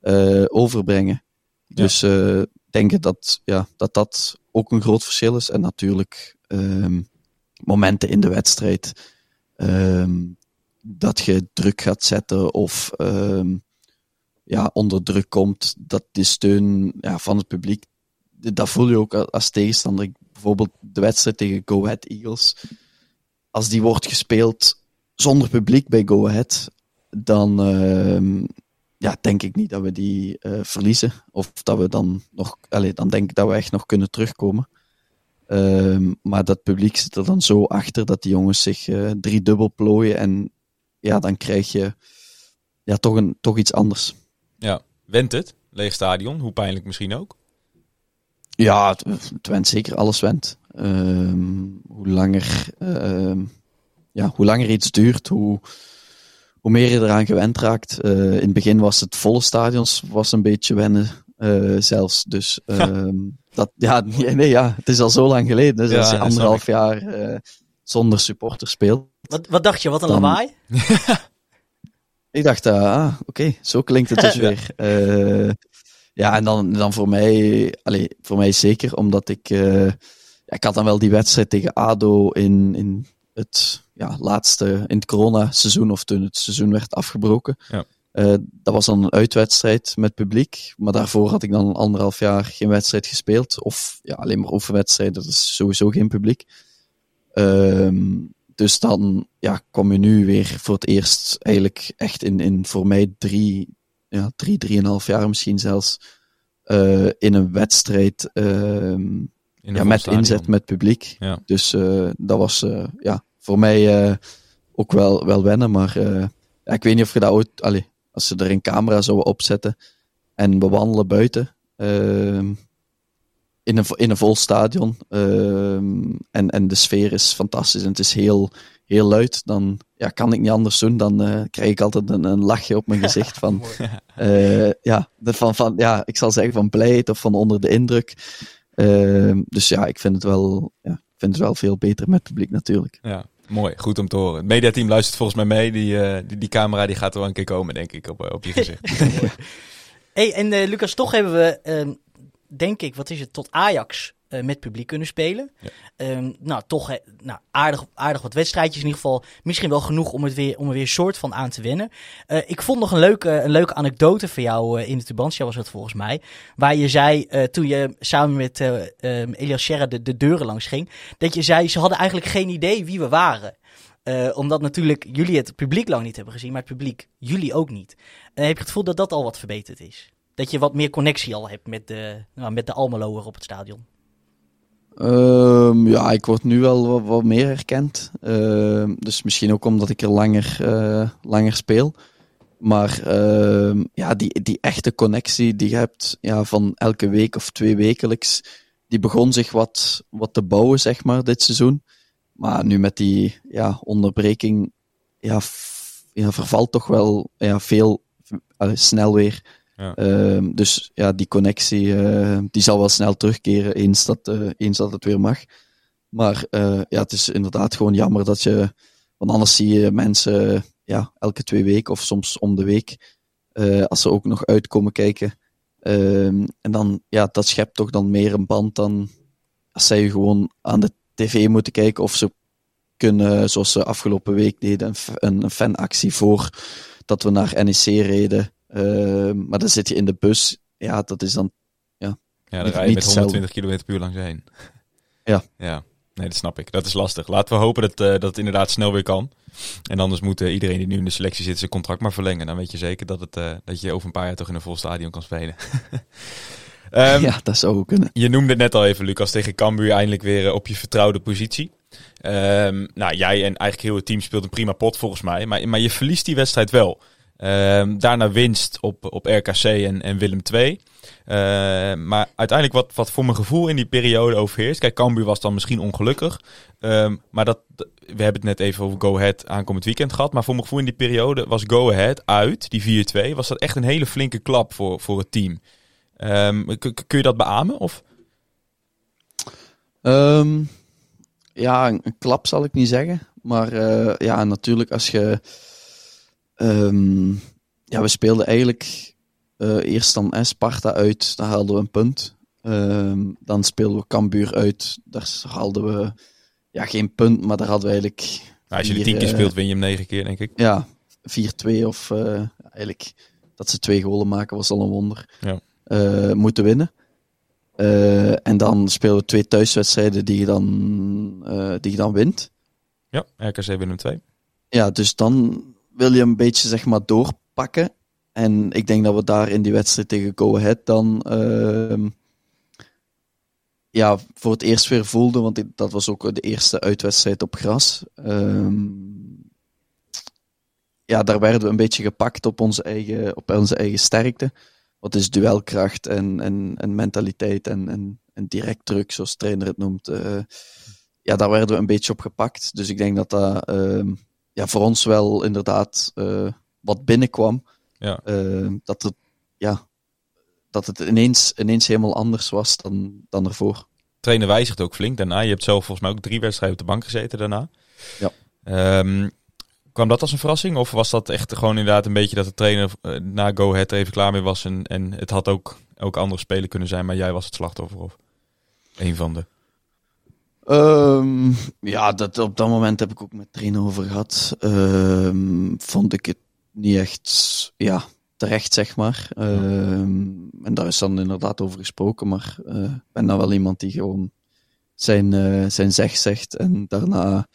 eh, overbrengen. Dus eh, denk ik dat, ja, dat dat ook een groot verschil is. En natuurlijk ehm, momenten in de wedstrijd ehm, dat je druk gaat zetten of ehm, ja, onder druk komt, dat die steun ja, van het publiek, dat voel je ook als tegenstander. Bijvoorbeeld de wedstrijd tegen Go Ahead Eagles. Als die wordt gespeeld zonder publiek bij Go Ahead, dan ehm, ja, denk ik niet dat we die eh, verliezen. Of dat we dan nog, allee, dan denk ik dat we echt nog kunnen terugkomen. Ehm, maar dat publiek zit er dan zo achter dat die jongens zich eh driedubbel plooien. En ja, dan krijg je ja, toch, een, toch iets anders. Ja. Went het? Leeg stadion, hoe pijnlijk misschien ook. Ja, het, het went zeker, alles went. Ehm, hoe, langer, ehm, ja, hoe langer iets duurt, hoe, hoe meer je eraan gewend raakt. Eh, in het begin was het volle stadions was een beetje wennen eh, zelfs. Dus dat, ja, nee, nee, ja, het is al zo lang geleden. Dus Ja, als je anderhalf jaar eh, zonder supporter speelt. Wat, wat dacht je? Wat een Dan- lawaai? Ik dacht, eh, ah, oké, zo klinkt het dus weer. Eh, ja, en dan, dan voor mij, allee, voor mij zeker, omdat ik, eh, ja, ik had dan wel die wedstrijd tegen ADO in, in het ja, laatste, in het corona-seizoen, of toen het seizoen werd afgebroken. Ja. Eh, dat was dan een uitwedstrijd met publiek, maar daarvoor had ik dan anderhalf jaar geen wedstrijd gespeeld, of ja, alleen maar oefenwedstrijden, dat is sowieso geen publiek. Ehm, dus dan ja, kom je nu weer voor het eerst eigenlijk echt in, in voor mij drie, ja, drie, drieënhalf jaar misschien zelfs eh, in een wedstrijd ehm, In een ja, met stadion. inzet met publiek. Ja. Dus eh, dat was ja, voor mij ook wel, wel wennen. Maar ik weet niet of je dat ooit... als ze er een camera zouden opzetten en we wandelen buiten... ehm, in, een, in een vol stadion. ehm, en, en de sfeer is fantastisch en het is heel, heel luid. Dan ja, kan ik niet anders doen. Dan eh, krijg ik altijd een, een lachje op mijn gezicht van... eh, ja, van, van, ja, ik zal zeggen van blijheid of van onder de indruk. Ehm, dus ja, ik vind het wel, ja, ik vind het wel veel beter met publiek natuurlijk. Ja, mooi. Goed om te horen. Het mediateam luistert volgens mij mee. Die, eh, die, die camera die gaat er wel een keer komen, denk ik, op, eh, op je gezicht. Hey, en eh, Lucas, toch hebben we, ehm, denk ik, wat is het, tot Ajax eh, met publiek kunnen spelen. Ja. Ehm, nou, toch nou, aardig, aardig wat wedstrijdjes. In ieder geval misschien wel genoeg om, het weer, om er weer soort van aan te wennen. Eh, ik vond nog een leuke, een leuke anekdote van jou eh, in de Tubantia was het volgens mij. Waar je zei, toen je samen met ehm, Elias Serra de, de deuren langs ging. Dat je zei, ze hadden eigenlijk geen idee wie we waren. Omdat natuurlijk jullie het publiek lang niet hebben gezien, maar het publiek jullie ook niet. En heb je het gevoel dat dat al wat verbeterd is? Dat je wat meer connectie al hebt met de, nou, met de Almeloer op het stadion. Ehm, ja, ik word nu wel wat, meer herkend. Ehm, dus misschien ook omdat ik er langer, eh, langer speel. Maar ehm, ja, die, die echte connectie die je hebt ja, van elke week of twee wekelijks, die begon zich wat, wat te bouwen, zeg maar, dit seizoen. Maar nu met die ja, onderbreking ja, ja, vervalt toch wel ja, veel snel weer. Ehm, dus ja, die connectie eh, die zal wel snel terugkeren eens dat, eh, eens dat het weer mag. Maar eh, ja, het is inderdaad gewoon jammer dat je. Want anders zie je mensen ja, elke twee weken of soms om de week. als ze ook nog uitkomen kijken. Ehm, en dan, ja, dat schept toch dan meer een band dan als zij gewoon aan de tv moeten kijken. Of ze kunnen, zoals ze afgelopen week deden, een, een fanactie voor dat we naar NEC reden. Ehm, maar dan zit je in de bus. Ja, dat is dan. Ja, dan Niet- rij je met hetzelfde. 120 km per uur langs heen. Ja. Ja, nee, dat snap ik. Dat is lastig. Laten we hopen dat, eh, dat het inderdaad snel weer kan. En anders moet eh, iedereen die nu in de selectie zit zijn contract maar verlengen. Dan weet je zeker dat, het, eh, dat je over een paar jaar toch in een vol stadion kan spelen. Ehm, ja, dat zou ook kunnen. Je noemde het net al even, Lucas, tegen Cambuur eindelijk weer op je vertrouwde positie. Ehm, nou, jij en eigenlijk heel het team speelt een prima pot volgens mij. Maar, maar je verliest die wedstrijd wel. Ehm, daarna winst op, op RKC en, en Willem II. Ehm, maar uiteindelijk wat, wat voor mijn gevoel in die periode overheerst. Kijk, Cambuur was dan misschien ongelukkig. Ehm, maar dat, we hebben het net even over Go Ahead aankomend weekend gehad. Maar voor mijn gevoel in die periode was Go Ahead uit, die 4-2. Was dat echt een hele flinke klap voor, voor het team. Kun je dat beamen? Of? Ja, een, een klap zal ik niet zeggen. Maar eh, ja, natuurlijk als je... ehm, ja, we speelden eigenlijk eh, eerst dan eh, Sparta uit, daar haalden we een punt. Ehm, dan speelden we Cambuur uit, daar haalden we ja, geen punt, maar daar hadden we eigenlijk... Nou, als je de tien keer eh, speelt, win je hem negen keer, denk ik. Ja, 4-2 of eh, eigenlijk dat ze twee golen maken was al een wonder. Ja. Moeten winnen. En dan spelen we twee thuiswedstrijden die je dan, die je dan wint. Ja, RKC Willem 2. Ja, dus dan wil je een beetje zeg maar doorpakken. En ik denk dat we daar in die wedstrijd tegen Go Ahead dan ehm, ja, voor het eerst weer voelden, want dat was ook de eerste uitwedstrijd op gras. Ehm, ja, daar werden we een beetje gepakt op onze eigen, op onze eigen sterkte. Wat is duelkracht en, en, en mentaliteit en, en, direct druk, zoals trainer het noemt. Eh, ja, daar werden we een beetje op gepakt. Dus ik denk dat dat ehm, ja, voor ons wel inderdaad eh, wat binnenkwam. Ja. Eh, dat, het, ja, dat het ineens, ineens helemaal anders was dan, dan ervoor. Trainer wijzigt ook flink daarna. Je hebt zelf volgens mij ook drie wedstrijden op de bank gezeten daarna. Ja. Ehm, kwam dat als een verrassing? Of was dat echt gewoon inderdaad een beetje dat de trainer eh, na Go Ahead er even klaar mee was? En, en het had ook, ook andere spelen kunnen zijn, maar jij was het slachtoffer of een van de. Ehm, ja, dat, op dat moment heb ik ook met trainer over gehad. Ehm, vond ik het niet echt ja, terecht, zeg maar. Ehm, en daar is dan inderdaad over gesproken, maar eh, ik ben dan wel iemand die gewoon zijn, eh, zijn zeg zegt en daarna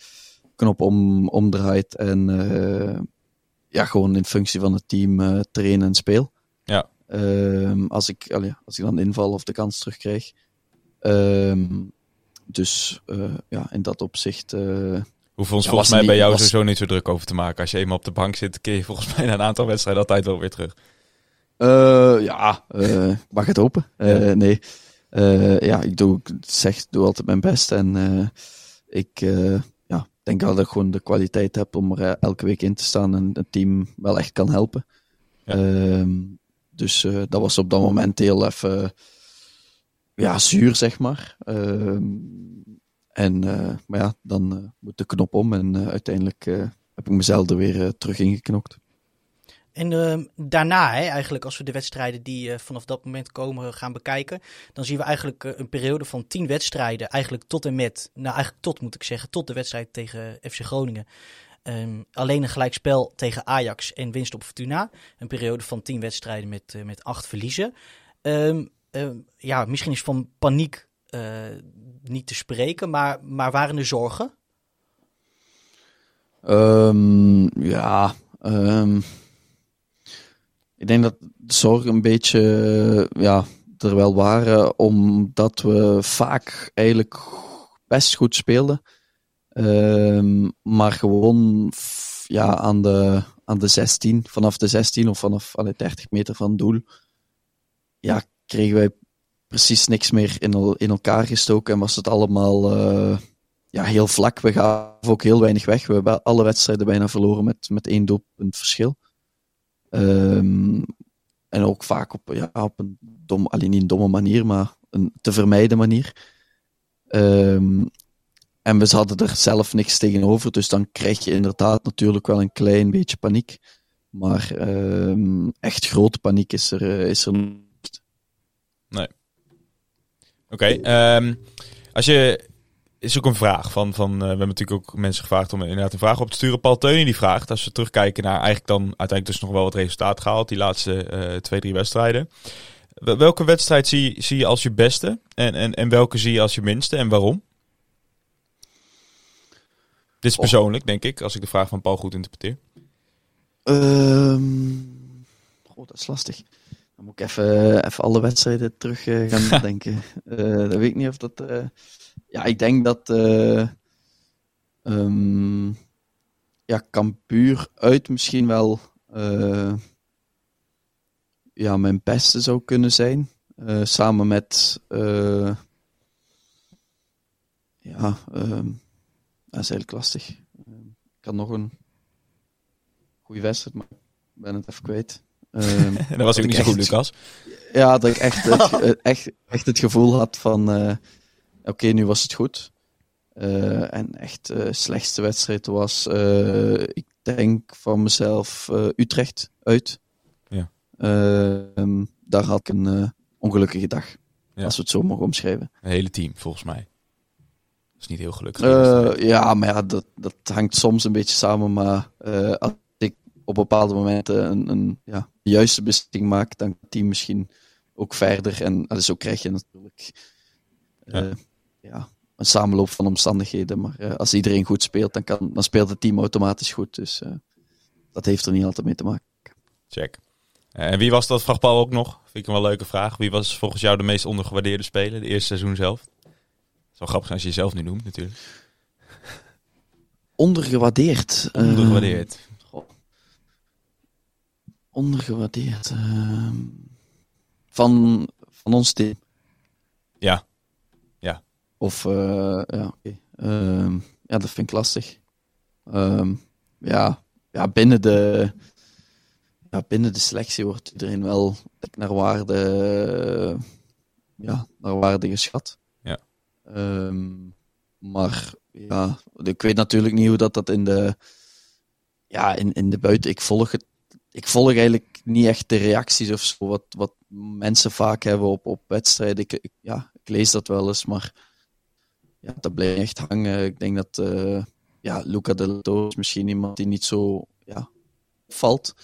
knop om, omdraait en eh, ja, gewoon in functie van het team trainen en speel. Ja, als, ik, allee, als ik dan inval of de kans terugkrijg. Dus eh, ja, in dat opzicht. eh, Hoeven ons Ja, volgens mij niet- bij jou was- sowieso niet zo druk over te maken. Als je eenmaal op de bank zit, kun je volgens mij na een aantal wedstrijden altijd wel weer terug. eh, ja, mag het open. Ja. Nee. Ja, ik doe, ik zeg, doe altijd mijn best. En ik ja, denk wel dat ik gewoon de kwaliteit heb om er elke week in te staan en het team wel echt kan helpen. Ja. Ehm, dus dat was op dat moment heel even ja, zuur, zeg maar. Ehm, en, eh, maar ja, dan eh, moet de knop om en eh, uiteindelijk heb ik mezelf er weer terug ingeknokt. En ehm, daarna, eigenlijk, als we de wedstrijden die vanaf dat moment komen gaan bekijken, dan zien we eigenlijk een periode van tien wedstrijden, eigenlijk tot en met, nou eigenlijk tot moet ik zeggen, tot de wedstrijd tegen FC Groningen. Ehm, alleen een gelijkspel tegen Ajax en winst op Fortuna. Een periode van tien wedstrijden met, met acht verliezen. Ehm, ehm, ja, misschien is van paniek eh, niet te spreken, maar, maar waren er zorgen? Ehm, ja, ehm, ik denk dat de zorgen een beetje ja, er wel waren, omdat we vaak eigenlijk best goed speelden. Maar gewoon ja, aan, de, aan de 16, vanaf de 16 of vanaf allee, 30 meter van doel, ja, kregen wij precies niks meer in, in elkaar gestoken en was het allemaal eh, ja, heel vlak. We gaven ook heel weinig weg. We hebben alle wedstrijden bijna verloren met, met één doelpunt verschil. Ehm, en ook vaak op, ja, op een dom, alleen niet domme manier, maar een te vermijden manier. Ehm, en we hadden er zelf niks tegenover, dus dan krijg je inderdaad natuurlijk wel een klein beetje paniek. Maar ehm, echt grote paniek is er, eh, is er niet. Oké, ehm, als je... Is ook een vraag van, van eh, we hebben natuurlijk ook mensen gevraagd om inderdaad een vraag op te sturen. Paul Teuning die vraagt, als we terugkijken naar eigenlijk dan uiteindelijk dus nog wel wat resultaat gehaald, die laatste eh, twee, drie wedstrijden. Wel- Welke wedstrijd zie, zie je als je beste en, en, en welke zie je als je minste en waarom? Dit is Oh. persoonlijk, denk ik, als ik de vraag van Paul goed interpreteer. Oh, dat is lastig. Dan moet ik even, even alle wedstrijden terug eh, gaan nadenken. Eh dat weet ik niet of dat... eh, Ja, ik denk dat... ehm, ja, Cambuur uit misschien wel... ja, mijn beste zou kunnen zijn. Samen met... eh, ja, ehm, dat is eigenlijk lastig. Ehm, ik had nog een goede wedstrijd, maar ik ben het even kwijt. Ehm, En dat was ook ik niet zo goed, echt- Lucas. ja, dat ik echt het, eh, echt, echt het gevoel had van... eh, Oké, nu was het goed. Eh, en echt de slechtste wedstrijd was... eh, ik denk van mezelf Utrecht uit. Ja. Ehm, daar had ik een ongelukkige dag. Ja. Als we het zo mogen omschrijven. Een hele team, volgens mij. Dat is niet heel gelukkig. Eh, ja, maar ja, dat, dat hangt soms een beetje samen. Maar eh, als op bepaalde momenten een, een ja, juiste beslissing maak, dan kan het team misschien ook verder. En ah, zo krijg je natuurlijk eh, Ja. ja. een samenloop van omstandigheden. Maar eh, als iedereen goed speelt, dan, kan, dan speelt het team automatisch goed. Dus eh, dat heeft er niet altijd mee te maken. Check. En wie was dat, vraagt Paul ook nog? Vind ik een wel leuke vraag. Wie was volgens jou de meest ondergewaardeerde speler, de eerste seizoen zelf? Het zou grappig zijn als je jezelf nu noemt, natuurlijk. Ondergewaardeerd. Ondergewaardeerd. Ondergewaardeerd. ehm, van, van ons team. Ja. Of, eh, ja. Ehm, ja, dat vind ik lastig. Ehm, ja, ja, binnen de, ja, binnen de selectie wordt iedereen wel naar waarde, ja, naar waarde geschat. Ja. Maar ja, ik weet natuurlijk niet hoe dat, dat in de, ja, in, in de buiten. Ik volg het. Ik volg eigenlijk niet echt de reacties of zo, wat, wat mensen vaak hebben op, op wedstrijden. Ik, ja, ik lees dat wel eens, maar ja, dat blijft echt hangen. Ik denk dat eh, ja, Luca de Lato is misschien iemand die niet zo ja, valt.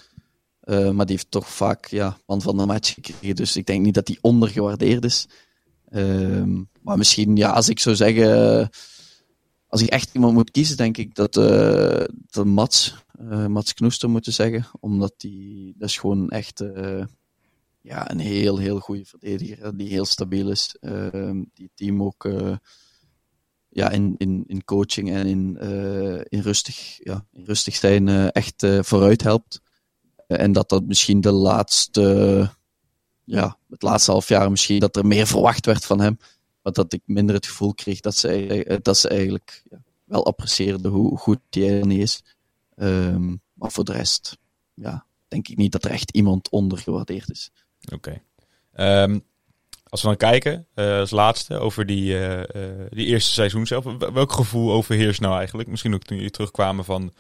Eh, maar die heeft toch vaak ja, man van de match gekregen. Dus ik denk niet dat hij ondergewaardeerd is. Ehm, maar misschien, ja, als ik zou zeggen, eh, als ik echt iemand moet kiezen, denk ik dat, dat Mats, eh, Mats Knoester moeten zeggen. Omdat die, dat is gewoon echt, eh, ja, een heel, heel goede verdediger. Die heel stabiel is. Ehm, die team ook eh, ja, in, in, in coaching en in, in, rustig, ja, in rustig zijn echt vooruit helpt. En dat dat misschien de laatste, ja, het laatste half jaar misschien dat er meer verwacht werd van hem. Maar dat ik minder het gevoel kreeg dat ze, dat ze eigenlijk wel apprecieerden hoe goed hij er is. Ehm, maar voor de rest, ja, denk ik niet dat er echt iemand ondergewaardeerd is. Oké. Ehm, als we dan kijken, eh, als laatste, over die, eh, eh, die eerste seizoen zelf. Wel- Welk gevoel overheerst nou eigenlijk? Misschien ook toen jullie terugkwamen van,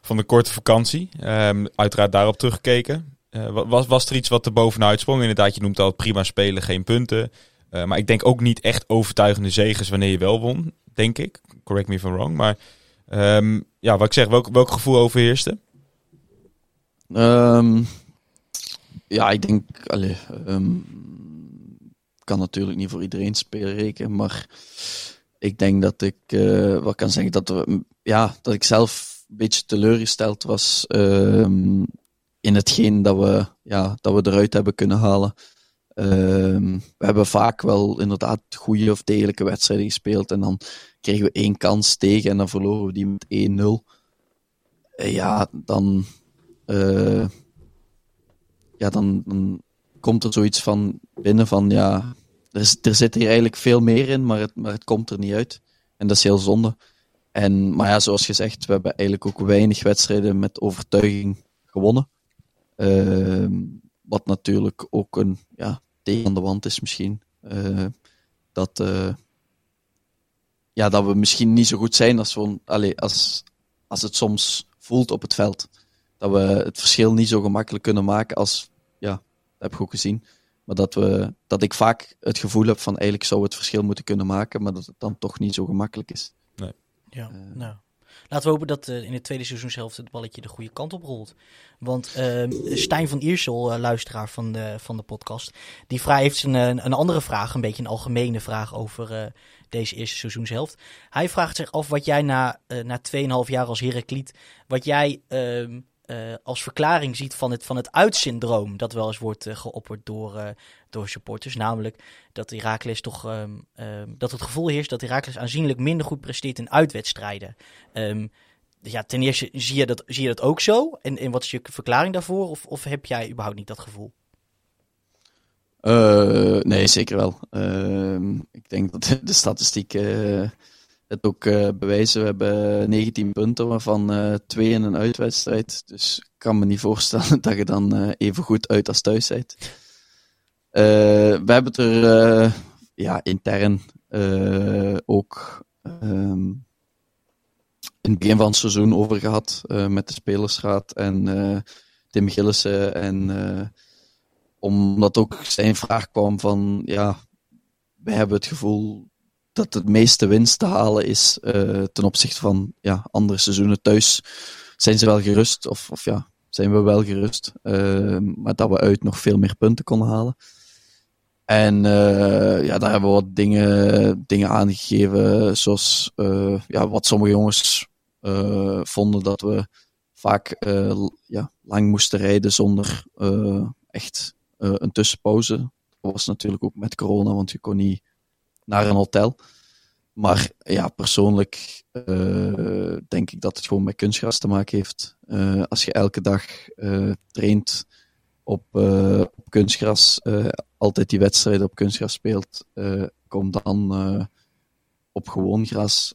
van de korte vakantie. Ehm, uiteraard daarop teruggekeken. Wa- was, was er iets wat er bovenuit sprong? Inderdaad, je noemt al prima spelen, geen punten. Maar ik denk ook niet echt overtuigende zegens wanneer je wel won, denk ik. Correct me if I'm wrong. Maar ja, wat ik zeg, welk, welk gevoel overheerste? Ehm, ja, ik denk, allee, ehm, kan natuurlijk niet voor iedereen spelen rekenen, maar ik denk dat ik eh, wel kan zeggen dat, we, ja, dat ik zelf een beetje teleurgesteld was ehm, in hetgeen dat we, ja, dat we eruit hebben kunnen halen. We hebben vaak wel inderdaad goede of degelijke wedstrijden gespeeld en dan kregen we één kans tegen en dan verloren we die met 1-0. Eh, ja, dan, eh, ja, dan, komt er zoiets van binnen van ja, er, is, er zit hier eigenlijk veel meer in, maar het, maar het komt er niet uit. En dat is heel zonde. En, maar ja, zoals gezegd, we hebben eigenlijk ook weinig wedstrijden met overtuiging gewonnen. Ehm, wat natuurlijk ook een ja, tegen de wand is misschien. Eh, dat, ja, dat we misschien niet zo goed zijn als, we, allee, als, als het soms voelt op het veld. Dat we het verschil niet zo gemakkelijk kunnen maken als, ja, dat heb ik ook gezien. Maar dat, we, dat ik vaak het gevoel heb van eigenlijk zou het verschil moeten kunnen maken, maar dat het dan toch niet zo gemakkelijk is. Ja, nou. Laten we hopen dat eh, in het tweede seizoen zelf het balletje de goede kant op rolt. Want ehm, Stijn van Iersel, eh, luisteraar van de, van de podcast, die vraag heeft een, een, een andere vraag, een beetje een algemene vraag over eh, deze eerste seizoenshelft. Hij vraagt zich af wat jij na, eh na 2,5 jaar als Herakliet, wat jij ehm, eh, als verklaring ziet van het, van het uitsyndroom dat wel eens wordt eh, geopperd door, eh, door supporters. Namelijk dat Herakles toch, ehm, ehm, dat het gevoel heerst dat Herakles aanzienlijk minder goed presteert in uitwedstrijden. Ehm, ja, ten eerste zie je dat, zie je dat ook zo? En, en wat is je verklaring daarvoor? Of, of heb jij überhaupt niet dat gevoel? Eh, nee, zeker wel. Ik denk dat de statistiek eh, het ook eh, bewijzen. We hebben 19 punten, waarvan twee in een uitwedstrijd. Dus ik kan me niet voorstellen dat je dan even goed uit als thuis bent. Eh, we hebben het er eh, ja, intern eh, ook ehm, in het begin van het seizoen over gehad eh, met de spelersraad en Tim Gillissen en omdat ook zijn vraag kwam van, ja, wij hebben het gevoel dat het meeste winst te halen is ten opzichte van ja, andere seizoenen thuis. Zijn ze wel gerust, of, of ja, zijn we wel gerust, eh, maar dat we uit nog veel meer punten konden halen. En eh, ja, daar hebben we wat dingen, dingen aangegeven, zoals eh, ja, wat sommige jongens eh, vonden dat we vaak ja, lang moesten rijden zonder echt een tussenpauze. Dat was natuurlijk ook met corona, want je kon niet naar een hotel. Maar ja, persoonlijk denk ik dat het gewoon met kunstgras te maken heeft. Als je elke dag traint op, eh, op kunstgras, eh, altijd die wedstrijden op kunstgras speelt, eh, kom dan op gewoon gras,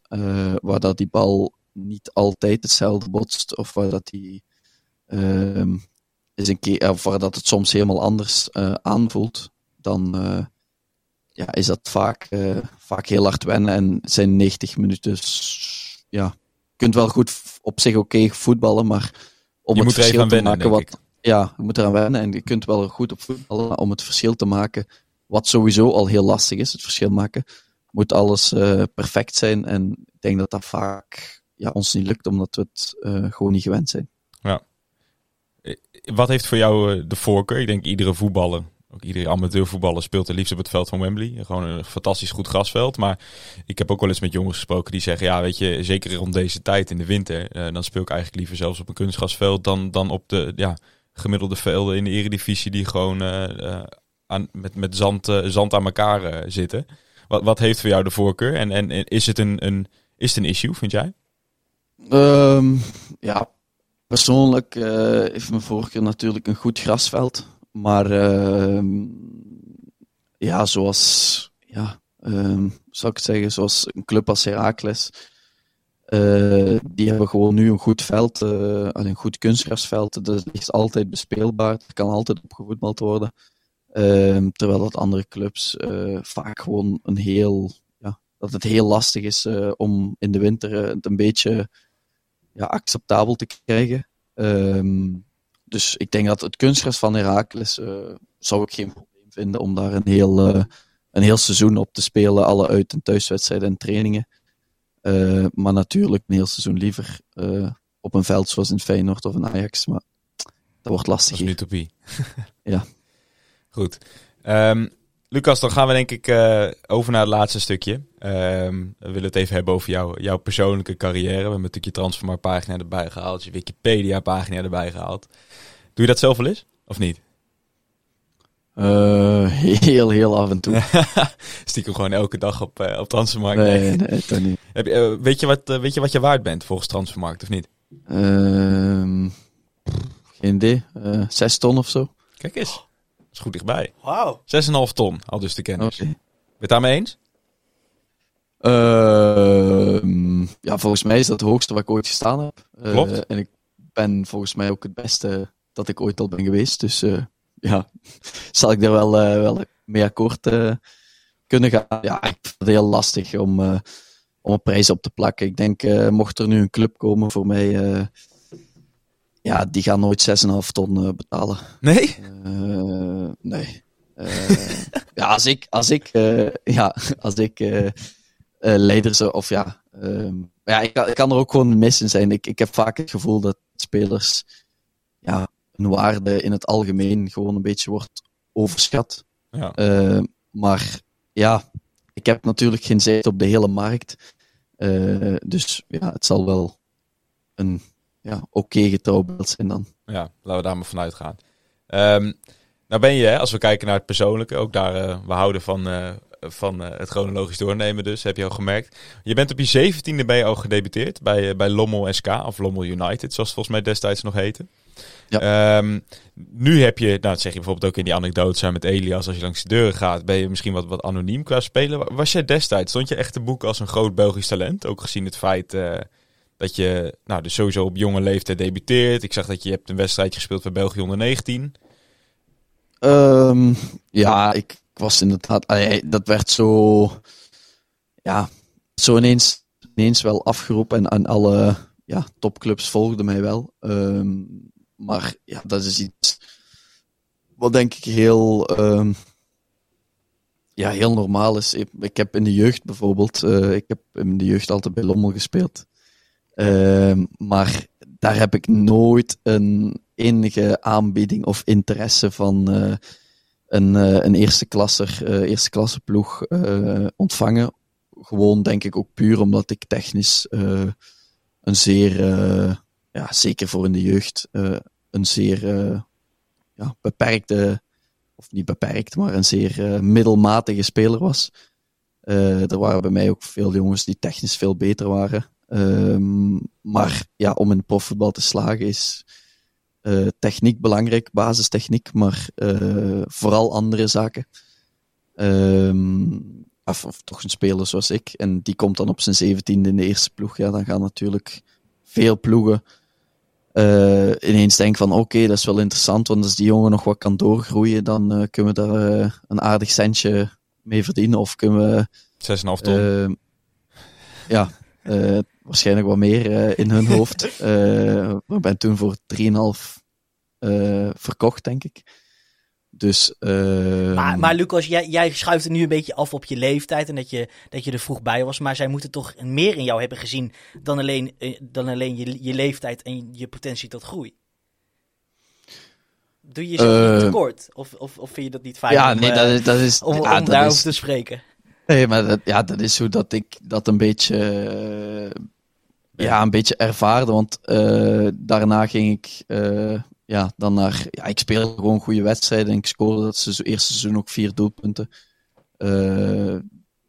waar dat die bal niet altijd hetzelfde botst, of waar dat die ehm, is een keer, of waar dat het soms helemaal anders aanvoelt, dan ja, is dat vaak, vaak heel hard wennen en zijn 90 minuten. Ja, je kunt wel goed op zich oké voetballen, maar om Je het er verschil te maken wat. Ja, je moet eraan wennen en je kunt wel goed op voetballen, om het verschil te maken, wat sowieso al heel lastig is, het verschil maken, moet alles eh, perfect zijn. En ik denk dat dat vaak ja, ons niet lukt, omdat we het eh, gewoon niet gewend zijn. Wat heeft voor jou eh, de voorkeur? Ik denk iedere voetballer, ook iedere amateurvoetballer speelt het liefst op het veld van Wembley. Gewoon een fantastisch goed grasveld. Maar ik heb ook wel eens met jongens gesproken die zeggen, ja weet je, zeker rond deze tijd in de winter, dan speel ik eigenlijk liever zelfs op een kunstgrasveld dan, dan op de, ja, gemiddelde velden in de eredivisie die gewoon eh, eh, aan, met, met zand, eh, zand aan elkaar zitten. Wat, wat heeft voor jou de voorkeur? En, en, is, het een, een, is het een issue, vind jij? Ehm, ja, persoonlijk eh, heeft mijn voorkeur natuurlijk een goed grasveld. Maar ehm, ja, zoals, ja, ehm, zou ik het zeggen, zoals een club als Heracles. Eh, die hebben gewoon nu een goed veld, eh, en een goed kunstgrasveld. Dat is altijd bespeelbaar, er kan altijd op gevoetbald worden. Ehm, terwijl dat andere clubs eh, vaak gewoon een heel, ja, dat het heel lastig is om in de winter het een beetje ja, acceptabel te krijgen. Ehm, dus ik denk dat het kunstgras van Heracles eh, zou ik geen probleem vinden om daar een heel, een heel seizoen op te spelen. Alle uit- en thuiswedstrijden en trainingen. Eh, maar natuurlijk een heel seizoen liever eh, op een veld zoals in Feyenoord of in Ajax. Maar dat wordt lastig Dat is een hier. utopie. Ja. Goed. Ehm, Lucas, dan gaan we denk ik eh, over naar het laatste stukje. Ehm, we willen het even hebben over jou, jouw persoonlijke carrière. We hebben natuurlijk je transfermarktpagina erbij gehaald, je Wikipedia-pagina erbij gehaald. Doe je dat zelf wel eens? Of niet? Eh, heel, heel af en toe. Stiekem gewoon elke dag op, eh, op Transfermarkt. Nee, nee, niet. Heb je, eh, weet, je wat, weet je wat je waard bent volgens Transfermarkt of niet? Ehm, geen idee. Zes ton of zo. Kijk eens. Dat is goed dichtbij. Wauw. 6,5 ton, al dus de kennis. Oké. Ben je het daarmee eens? Ehm, ja, volgens mij is dat het hoogste wat ik ooit gestaan heb. Eh, Klopt. En ik ben volgens mij ook het beste dat ik ooit al ben geweest. Dus eh, ja, zal ik daar wel, eh, wel mee akkoord eh, kunnen gaan. Ja, ik vind het heel lastig om, eh, om een prijs op te plakken. Ik denk, mocht er nu een club komen voor mij, ja, die gaan nooit 6,5 ton betalen. Nee? Nee. Ja, als ik, als ik, ja, als ik leider zou, of ja, ehm, ja ik, kan- ik kan er ook gewoon mis in zijn. Ik, ik heb vaak het gevoel dat spelers, ja, hun waarde in het algemeen gewoon een beetje wordt overschat. Ja. Eh, maar ja, ik heb natuurlijk geen zicht op de hele markt. Eh, dus ja, het zal wel een ja, oké getrouwbeeld zijn dan. Ja, laten we daar maar vanuit gaan. Ehm, nou ben je, hè, als we kijken naar het persoonlijke, ook daar, eh, we houden van, van het chronologisch doornemen dus, heb je al gemerkt. Je bent op je zeventiende ben je al gedebuteerd bij, bij Lommel SK, of Lommel United, zoals het volgens mij destijds nog heette. Ehm, nu heb je, nou dat zeg je bijvoorbeeld ook in die anekdote zijn met Elias, als je langs de deuren gaat, ben je misschien wat, wat anoniem qua spelen. Wa- Was jij destijds, stond je echt te boek als een groot Belgisch talent? Ook gezien het feit eh, dat je, nou dus sowieso op jonge leeftijd debuteert. Ik zag dat je hebt een wedstrijdje gespeeld bij België onder 19. Ehm, ja, ik, ik was inderdaad. allee, dat werd zo. Ja, zo ineens, ineens wel afgeroepen. En, en alle ja, topclubs volgden mij wel. Ehm, maar ja, dat is iets. Wat denk ik heel. ehm, ja, heel normaal is. Ik, heb in de jeugd bijvoorbeeld. eh, ik heb in de jeugd altijd bij Lommel gespeeld. Ehm, maar daar heb ik nooit een enige aanbieding of interesse van eh, een, eh, een eerste klasser, eerste klasse ploeg ontvangen. Gewoon denk ik ook puur omdat ik technisch een zeer, ja, zeker voor in de jeugd, eh, een zeer eh, ja, beperkte, of niet beperkt, maar een zeer eh, middelmatige speler was. Er waren bij mij ook veel jongens die technisch veel beter waren. Ehm, maar ja, om in profvoetbal te slagen is techniek belangrijk, basistechniek, maar vooral andere zaken. Of, of toch een speler zoals ik. En die komt dan op zijn zeventiende in de eerste ploeg. Ja, dan gaan natuurlijk veel ploegen eh, ineens denken van oké, dat is wel interessant, want als die jongen nog wat kan doorgroeien, dan eh, kunnen we daar eh, een aardig centje mee verdienen. Of kunnen we 6,5 ton. Ja, waarschijnlijk wat meer in hun hoofd. Ik ben toen voor 3,5 eh verkocht, denk ik. Dus, ehm, Maar, maar Lucas, jij, jij schuift het nu een beetje af op je leeftijd en dat je, dat je er vroeg bij was. Maar zij moeten toch meer in jou hebben gezien dan alleen, eh, dan alleen je, je leeftijd en je potentie tot groei. Doe je niet Eh, tekort? Of, of, of vind je dat niet fijn ja, om, nee, eh, dat is, dat is, om, ja, om dat daarover is, te spreken? nee, maar dat, ja, dat is hoe dat ik dat een beetje, eh, ja, een beetje ervaarde. Want eh, daarna ging ik eh, ja, dan naar... Ja, ik speel gewoon goede wedstrijden en ik scoorde dat se- eerste seizoen ook vier doelpunten. Eh,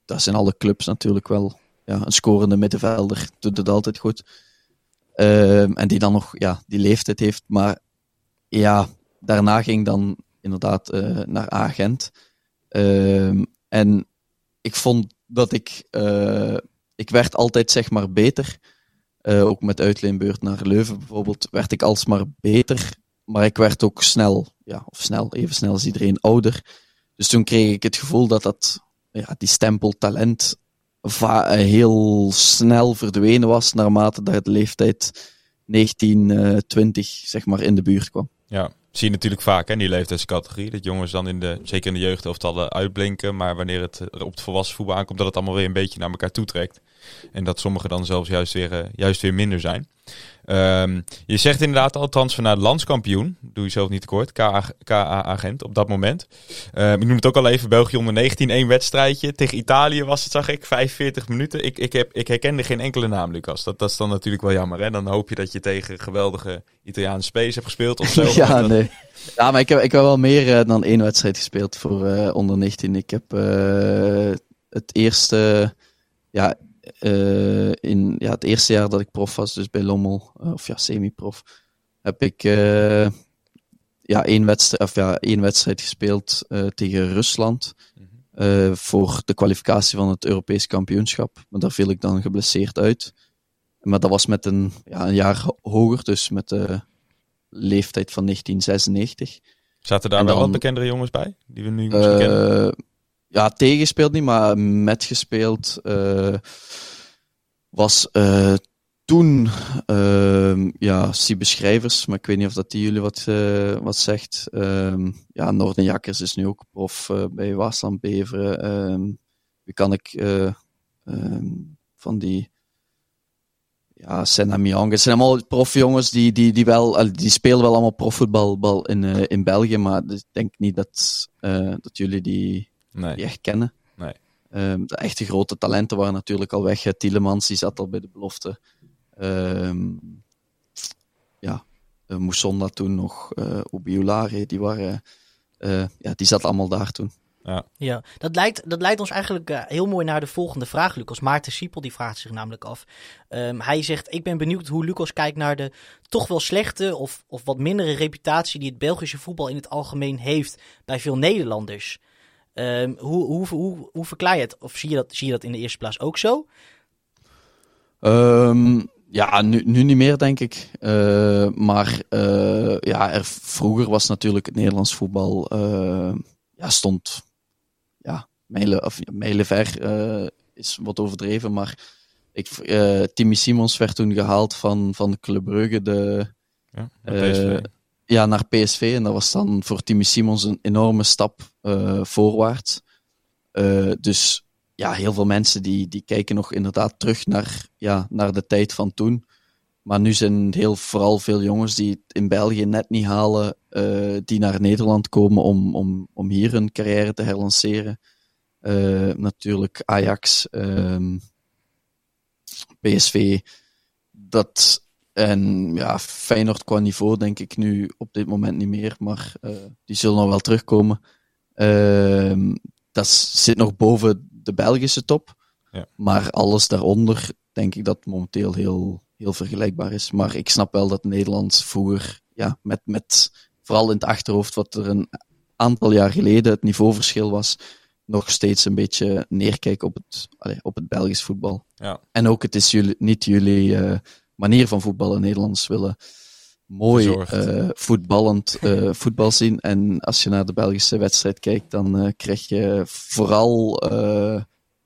dat in alle clubs natuurlijk wel. Ja, een scorende middenvelder doet het altijd goed. Ehm, en die dan nog ja, die leeftijd heeft. Maar ja, daarna ging dan inderdaad eh, naar Agent. Ehm, en ik vond dat ik... eh, ik werd altijd zeg maar beter. Eh, ook met uitleenbeurt naar Leuven bijvoorbeeld, werd ik alsmaar beter. Maar ik werd ook snel, ja, of snel, even snel als iedereen ouder. Dus toen kreeg ik het gevoel dat dat, ja, die stempel talent eh, heel snel verdwenen was naarmate dat de leeftijd 19, eh, 20 zeg maar in de buurt kwam. Ja, zie je natuurlijk vaak in die leeftijdscategorie. Dat jongens dan in de, zeker in de jeugdelftallen uitblinken. Maar wanneer het eh, op het volwassen voetbal aankomt, dat het allemaal weer een beetje naar elkaar toetrekt. En dat sommigen dan zelfs juist weer, eh, juist weer minder zijn. Ehm, je zegt inderdaad al transfer naar de landskampioen. Doe je zelf niet tekort. KA-agent op dat moment. Ehm, ik noem het ook al even. België onder 19. één wedstrijdje. Tegen Italië was het, zag ik. 45 minuten. Ik, ik, heb, ik herkende geen enkele naam, Lucas. Dat, dat is dan natuurlijk wel jammer. Hè? Dan hoop je dat je tegen geweldige Italiaanse spelers hebt gespeeld. Of zo. ja, Dat- nee. Ja, maar ik heb, ik heb wel meer eh, dan één wedstrijd gespeeld voor eh, onder 19. Ik heb eh, het eerste, ja, eh, in ja, het eerste jaar dat ik prof was, dus bij Lommel, eh, of ja, semi-prof, heb ik eh, ja, één, wedstrijd, of ja, één wedstrijd gespeeld tegen Rusland. eh, voor de kwalificatie van het Europees kampioenschap. Maar daar viel ik dan geblesseerd uit. Maar dat was met een, ja, een jaar ho- hoger, dus met de leeftijd van 1996. Zaten daar wel dan- wat bekendere jongens bij? Die we nu misschien kennen? Ja, tegengespeeld niet, maar metgespeeld eh was eh, toen ehm ja, Siebe Schrijvers, maar ik weet niet of dat die jullie wat, eh, wat zegt. Ehm ja, Noordenjakkers is nu ook prof bij Waasland Beveren. Ehm wie kan ik van die ja, Senna Miang. Het zijn allemaal profjongens die, die, die, wel, die spelen wel allemaal profvoetbal bal in, in België, maar ik denk niet dat, dat jullie die, Nee. die echt kennen. Nee. Ehm, de echte grote talenten waren natuurlijk al weg. Eh, Tielemans, die zat al bij de belofte. Ehm ja, uh, Moussonda toen nog, eh Obiulare, die waren... eh, ja, die zat allemaal daar toen. Ja, dat leidt, dat leidt ons eigenlijk eh, heel mooi naar de volgende vraag, Lucas. Maarten Siepel die vraagt zich namelijk af. Ehm, hij zegt, ik ben benieuwd hoe Lucas kijkt naar de toch wel slechte of, of wat mindere reputatie die het Belgische voetbal in het algemeen heeft bij veel Nederlanders. Ehm, hoe, hoe, hoe, hoe verklaar je het? Of zie je, dat, zie je dat in de eerste plaats ook zo? Ehm, ja, nu, nu niet meer, denk ik. Eh, maar eh, ja, er, vroeger was natuurlijk het Nederlands voetbal... eh, ja, stond... Ja, mijlen, of, ja, mijlenver eh, is wat overdreven, maar... Ik, eh, Timmy Simons werd toen gehaald van, van Club Brugge de, Ja, Eh, PSV. ja, naar PSV. En dat was dan voor Timmy Simons een enorme stap eh, voorwaarts. Eh, dus ja, heel veel mensen die, die kijken nog inderdaad terug naar, ja, naar de tijd van toen. Maar nu zijn heel, vooral veel jongens die het in België net niet halen, eh, die naar Nederland komen om, om, om hier hun carrière te herlanceren. Natuurlijk Ajax, ehm, PSV. Dat, en ja, Feyenoord qua niveau denk ik nu op dit moment niet meer, maar die zullen nog wel terugkomen. Ehm, dat zit nog boven de Belgische top. Ja. Maar alles daaronder denk ik dat momenteel heel, heel vergelijkbaar is. Maar ik snap wel dat Nederland vroeger, ja, met, met vooral in het achterhoofd wat er een aantal jaar geleden het niveauverschil was, nog steeds een beetje neerkijken op het, allee, op het Belgisch voetbal. Ja. En ook, het is jullie, niet jullie eh, manier van voetballen. Nederlanders willen mooi eh, voetballend eh, voetbal zien. En als je naar de Belgische wedstrijd kijkt, dan eh, krijg je vooral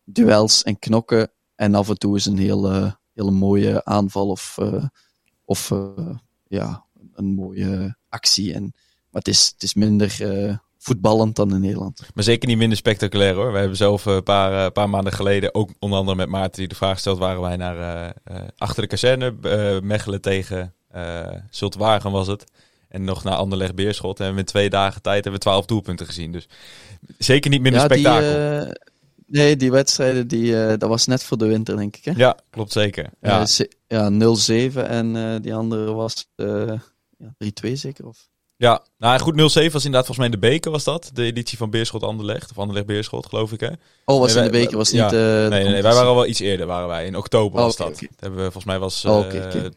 duels en knokken. En af en toe is een hele, hele mooie aanval of, of ja, een mooie actie. En, maar het is, het is minder voetballend dan in Nederland. Maar zeker niet minder spectaculair hoor. We hebben zelf een paar, paar maanden geleden, ook onder andere met Maarten die de vraag stelt, waren wij naar achter de kazerne, Mechelen tegen uh, Zultwagen was het. En nog naar Anderlecht Beerschot. En we hebben in twee dagen tijd hebben we twaalf doelpunten gezien. Dus zeker niet minder ja, spektakel. Die, uh, nee, die wedstrijden, die, uh, dat was net voor de winter, denk ik. Hè? Ja, klopt zeker. Ja, ja 0-7 en die andere was ja, 3-2 zeker. Of... Ja, nou goed, 0-7 was inderdaad volgens mij in de beker was dat. De editie van Beerschot Anderlecht. Of Anderlecht Beerschot, geloof ik hè. Oh, was Nee, in de beker, was ja. niet... eh, de Nee, nee, nee, wij waren al wel iets eerder, waren wij. In oktober Oh, was dat. Dat hebben we, volgens mij was Oh, eh, oké, oké.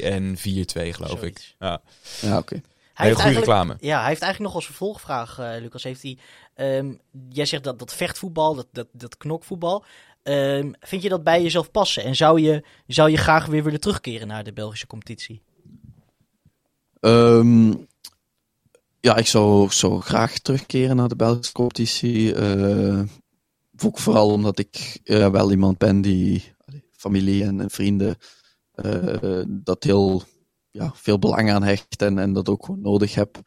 2-2 en 4-2 geloof ik. Ja, Ja, oké. Hij heeft goede eigenlijk- reclame. Ja, hij heeft eigenlijk nog als vervolgvraag, eh, Lucas, heeft hij... ehm, jij zegt dat, dat vechtvoetbal, dat, dat, dat knokvoetbal... ehm, vind je dat bij jezelf passen? En zou je, zou je graag weer willen terugkeren naar de Belgische competitie? Ehm, ja, ik zou, zou graag terugkeren naar de Belgische competitie. Eh, vooral omdat ik eh, wel iemand ben die familie en, en vrienden eh, dat heel ja, veel belang aan hecht en, en dat ook gewoon nodig heb.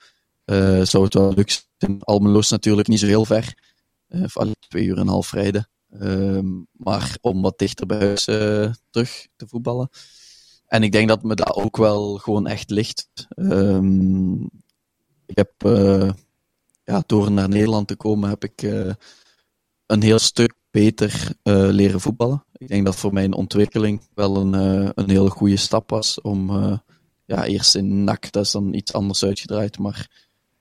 Zou het wel leuk zijn. Almelo is natuurlijk niet zo heel ver. Van twee uur en een half rijden. Ehm, maar om wat dichter bij huis terug te voetballen. En ik denk dat me dat ook wel gewoon echt ligt. Ehm, ik heb, eh, ja, door naar Nederland te komen, heb ik eh, een heel stuk beter eh, leren voetballen. Ik denk dat voor mijn ontwikkeling wel een, een hele goede stap was om, ja, eerst in NAC, dat is dan iets anders uitgedraaid, maar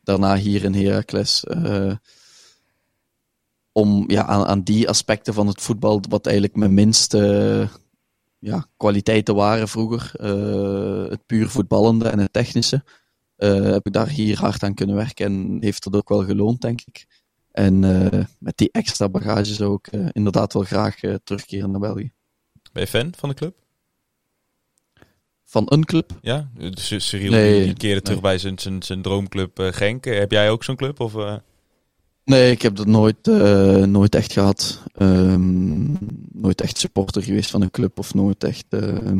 daarna hier in Heracles. om ja, aan, die aspecten van het voetbal, wat eigenlijk mijn minste ja, kwaliteiten waren vroeger. het puur voetballende en het technische. Eh, heb ik daar hier hard aan kunnen werken en heeft dat ook wel geloond, denk ik. En eh, met die extra bagage zou ik eh, inderdaad wel graag terugkeren naar België. Ben je fan van de club? Van een club? Ja, dus Cyril Nee, die, keerde terug nee. bij zijn, zijn, zijn droomclub Genk. Heb jij ook zo'n club? Of, eh? Nee, ik heb dat nooit, nooit echt gehad. Ehm, nooit echt supporter geweest van een club of nooit echt eh,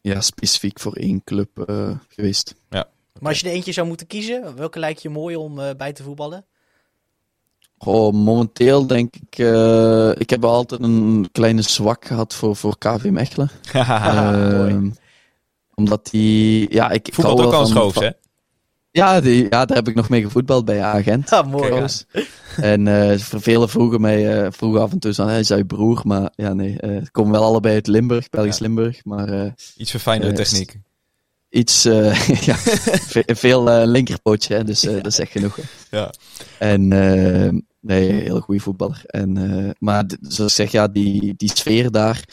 ja, specifiek voor één club eh, geweest. Maar als je er eentje zou moeten kiezen, welke lijkt je mooi om eh, bij te voetballen? Goh, momenteel denk ik, eh, ik heb altijd een kleine zwak gehad voor, voor KV Mechelen. Ehm, omdat die, ja, ik, wel ook al schoof, hè? Ja, die, ja, daar heb ik nog mee gevoetbald bij Agent. Ah, mooi. En eh velen vroegen mij eh, vroegen af en toe aan, hij is je broer? Maar ja, nee, eh ze komen wel allebei uit Limburg, Belgisch Ja. Limburg. Maar eh, Iets verfijndere Eh, techniek. iets, eh, ja, ve- veel eh, linkerpootje, hè, dus eh, dat is echt genoeg. hè. Ja. En eh, nee, een hele goede voetballer. En, eh, maar zoals ik zeg, ja, die, die sfeer daar,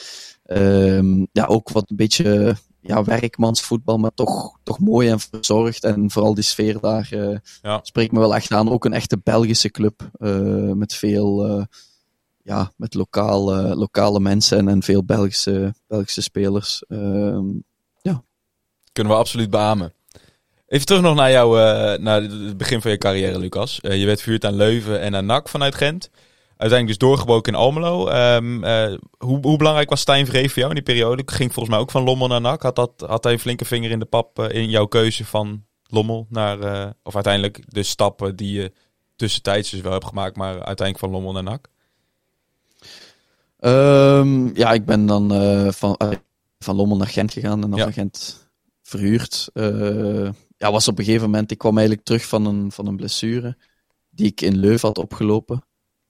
ehm, ja, ook wat een beetje ja, werkmansvoetbal, maar toch, toch mooi en verzorgd. En vooral die sfeer daar Ja. spreekt me wel echt aan. Ook een echte Belgische club, eh, met veel, eh, ja, met lokale, lokale mensen en, en veel Belgische, Belgische spelers. Ehm, Kunnen we absoluut beamen. Even terug nog naar, jou, naar het begin van je carrière, Lucas. Je werd verhuurd aan Leuven en aan NAC vanuit Gent. Uiteindelijk dus doorgebroken in Almelo. Ehm, eh, hoe, hoe belangrijk was Stijn Vreef voor jou in die periode? Ik ging volgens mij ook van Lommel naar NAC. Had, dat, had hij een flinke vinger in de pap eh, in jouw keuze van Lommel naar... eh, of uiteindelijk de stappen die je tussentijds dus wel hebt gemaakt, maar uiteindelijk van Lommel naar NAC? Ehm, ja, ik ben dan van, van Lommel naar Gent gegaan en dan Ja. van Gent verhuurd. Ja, was op een gegeven moment, ik kwam eigenlijk terug van een, van een blessure die ik in Leuven had opgelopen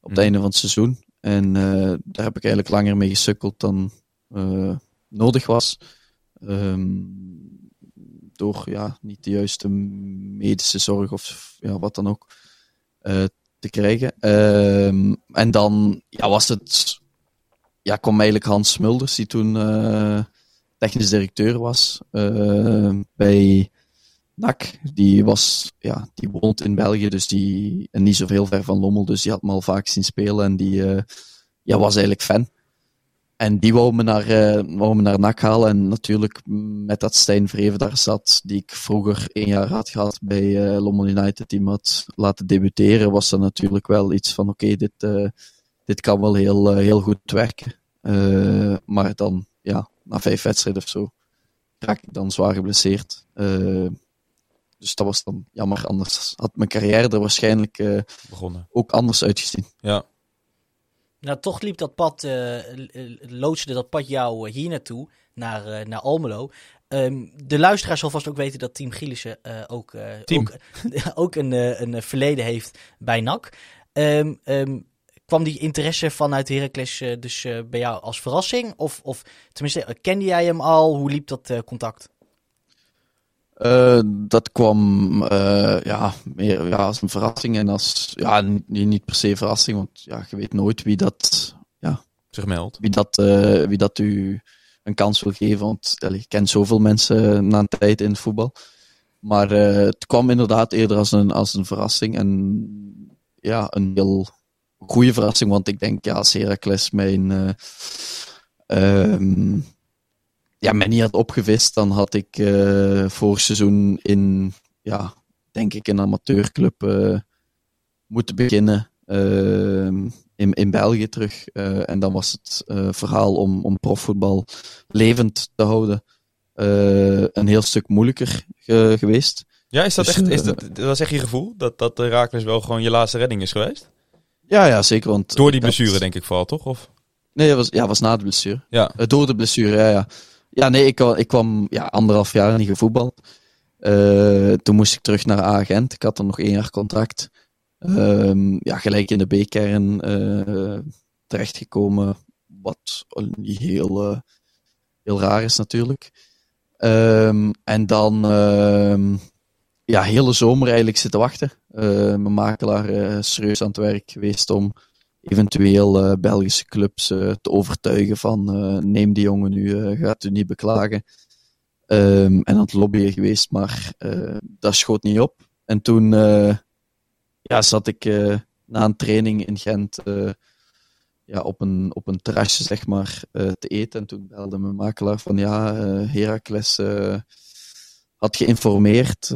op het Mhm. einde van het seizoen. En eh, daar heb ik eigenlijk langer mee gesukkeld dan eh, nodig was. Ehm, door ja, niet de juiste medische zorg of ja, wat dan ook eh, te krijgen. Ehm, en dan ja, was het ja, kwam eigenlijk Hans Smulders, die toen technisch directeur was bij NAC. Die, was, ja, die woont in België, dus die, en niet zo heel ver van Lommel, dus die had me al vaak zien spelen en die eh, ja, was eigenlijk fan. En die wou me naar, eh wou me naar NAC halen. En natuurlijk met dat Stijn Vreven daar zat, die ik vroeger één jaar had gehad bij eh Lommel United, die me had laten debuteren, was dat natuurlijk wel iets van oké, dit, dit kan wel heel, heel goed werken. Maar dan, ja, na vijf wedstrijden of zo, raak ik dan zwaar geblesseerd. Dus dat was dan jammer. Anders had mijn carrière er waarschijnlijk eh, Begonnen. ook anders uitgezien. Ja. Nou, toch liep dat pad, eh loodste dat pad jou eh, hier naartoe, naar, eh, naar Almelo. Ehm, de luisteraar zal vast ook weten dat Team Gielissen eh, ook, eh, Team. ook, ook een, eh, een verleden heeft bij NAC. Ehm, ehm, kwam die interesse vanuit Heracles dus bij jou als verrassing? Of, of tenminste, kende jij hem al? Hoe liep dat contact? Eh, dat kwam eh, ja, meer ja, als een verrassing en als, ja, niet, niet per se verrassing, want ja, je weet nooit wie dat, Zich meldt. wie dat, eh, wie dat u een kans wil geven. Want je kent zoveel mensen na een tijd in het voetbal. Maar het kwam inderdaad eerder als een, als een verrassing. En ja, een heel goede verrassing. Want ik denk, ja, als Heracles mijn, eh ehm, ja, mij niet had opgevist, dan had ik eh vorig seizoen in, ja, denk ik, een amateurclub eh, moeten beginnen. ehm, in, in België terug. Eh, en dan was het eh, verhaal om, om profvoetbal levend te houden eh, een heel stuk moeilijker ge- geweest. Ja, is dat Dus, echt, is eh, dat, dat echt je gevoel? Dat, dat de Herakles wel gewoon je laatste redding is geweest? Ja, ja, zeker. Want Door die blessure denk ik vooral, toch? Of? Nee, dat was, ja, was na de blessure. Ja. Eh, door de blessure, ja, ja. Ja, nee, ik, ik kwam ja, anderhalf jaar niet gevoetbald. Eh, toen moest ik terug naar A-Gent. Ik had er nog één jaar contract. Ehm, ja, gelijk in de B-kern eh, terechtgekomen. Wat niet heel, eh, heel raar is natuurlijk. Ehm, en dan ehm, ja, hele zomer eigenlijk zitten wachten. Mijn makelaar is serieus aan het werk geweest om eventueel eh, Belgische clubs eh, te overtuigen van eh, neem die jongen nu, gaat u niet beklagen. Ehm, en aan het lobbyen geweest, maar dat schoot niet op. En toen ja, zat ik na een training in Gent ja, op, een, op een terrasje zeg maar, te eten. En toen belde mijn makelaar van ja, eh Heracles had geïnformeerd.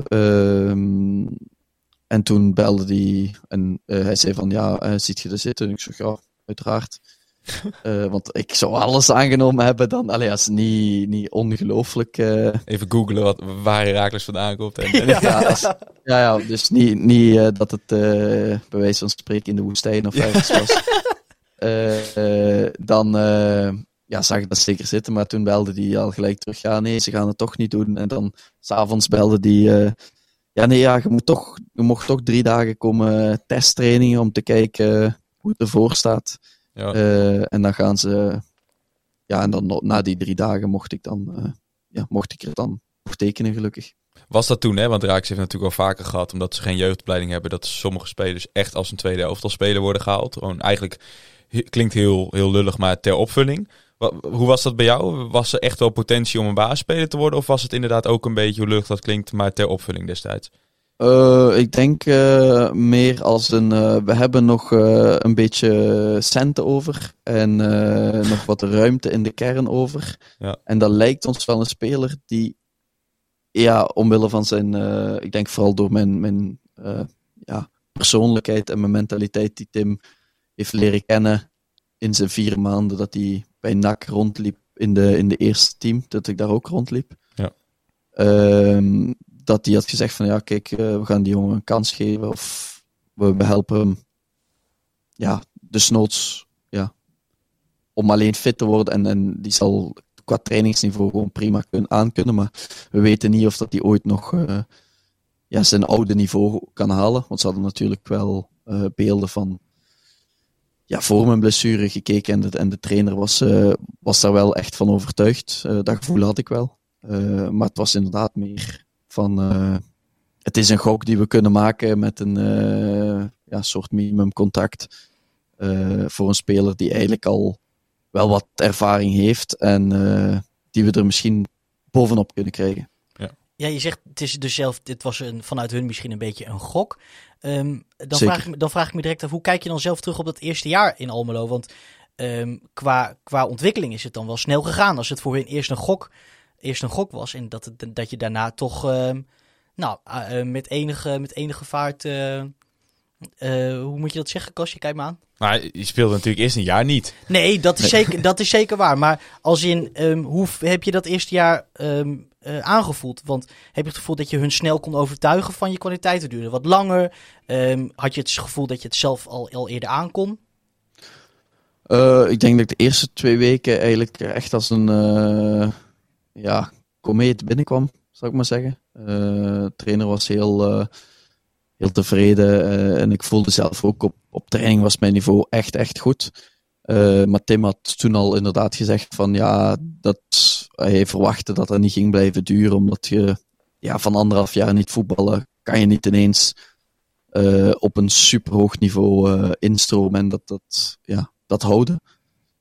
En toen belde hij en eh, hij zei van ja, eh, ziet je er zitten? En ik zeg ja, uiteraard. Eh, want ik zou alles aangenomen hebben dan. Allee, als niet, niet ongelooflijk. eh, Even googlen wat, waar Herakles vandaan komt. En, en- ja, als- ja, ja, dus niet, niet eh, dat het eh, bij wijze van spreken in de woestijn of ergens was. Dan eh, ja, zag ik dat zeker zitten, maar toen belde die al gelijk terug. Ja, nee, ze gaan het toch niet doen. En dan s'avonds belde die. Ja, nee, ja, je, moet toch, je mocht toch drie dagen komen testtrainingen om te kijken hoe het ervoor staat. Ja. Eh, en dan gaan ze. Ja, en dan na die drie dagen mocht ik dan. eh, ja, mocht ik er dan nog tekenen, gelukkig. Was dat toen, hè? Want Raaks heeft natuurlijk wel vaker gehad, omdat ze geen jeugdopleiding hebben, dat sommige spelers echt als een tweede elftal speler worden gehaald. Gewoon eigenlijk klinkt heel, heel lullig, maar ter opvulling. Hoe was dat bij jou? Was er echt wel potentie om een baasspeler te worden? Of was het inderdaad ook een beetje hoe lucht dat klinkt, maar ter opvulling destijds? Eh, ik denk eh, meer als een. eh, we hebben nog een beetje centen over. En nog wat ruimte in de kern over. Ja. En dat lijkt ons wel een speler die. Ja, omwille van zijn. ik denk vooral door mijn, mijn ja, persoonlijkheid en mijn mentaliteit, die Tim heeft leren kennen in zijn vier maanden dat hij bij NAC rondliep in de, in de eerste team. Dat ik daar ook rondliep. Ja. Ehm, dat hij had gezegd van ja, kijk, eh, we gaan die jongen een kans geven of we, we helpen hem ja, desnoods ja, om alleen fit te worden en, en die zal qua trainingsniveau gewoon prima kunnen aankunnen, maar we weten niet of dat hij ooit nog eh, ja, zijn oude niveau kan halen, want ze hadden natuurlijk wel eh, beelden van ja, voor mijn blessure gekeken en de, en de trainer was, eh, was daar wel echt van overtuigd. Eh, dat gevoel had ik wel. Eh, maar het was inderdaad meer van. eh, het is een gok die we kunnen maken met een eh, ja, soort minimumcontact. eh voor een speler die eigenlijk al wel wat ervaring heeft en eh, die we er misschien bovenop kunnen krijgen. Ja, je zegt het is dus zelf, dit was een, vanuit hun misschien een beetje een gok. Ehm, dan, Zeker. vraag ik, me- dan vraag ik me direct af, hoe kijk je dan zelf terug op dat eerste jaar in Almelo? Want ehm, qua, qua ontwikkeling is het dan wel snel gegaan. Als het voor hun eerst een gok, eerst een gok was en dat, het, dat je daarna toch ehm, nou, eh, met, enige, met enige vaart... eh, eh, hoe moet je dat zeggen, Kastje? Kijk me aan. Maar je speelde natuurlijk eerst een jaar niet. Nee, dat is, Zeker, dat is zeker waar. Maar als in, ehm, hoe heb je dat eerste jaar ehm, eh, aangevoeld? Want heb je het gevoel dat je hun snel kon overtuigen van je kwaliteiten? Duurde wat langer? Ehm, had je het gevoel dat je het zelf al, al eerder aankon? Eh, ik denk dat de eerste twee weken eigenlijk echt als een eh, ja, komeet binnenkwam, zou ik maar zeggen. De trainer was heel, heel tevreden en ik voelde zelf ook op, op training was mijn niveau echt, echt goed. Maar Tim had toen al inderdaad gezegd van ja, dat hij verwachtte dat dat niet ging blijven duren, omdat je ja, van anderhalf jaar niet voetballen, kan je niet ineens eh, op een superhoog niveau eh, instromen en dat, dat, ja, dat houden.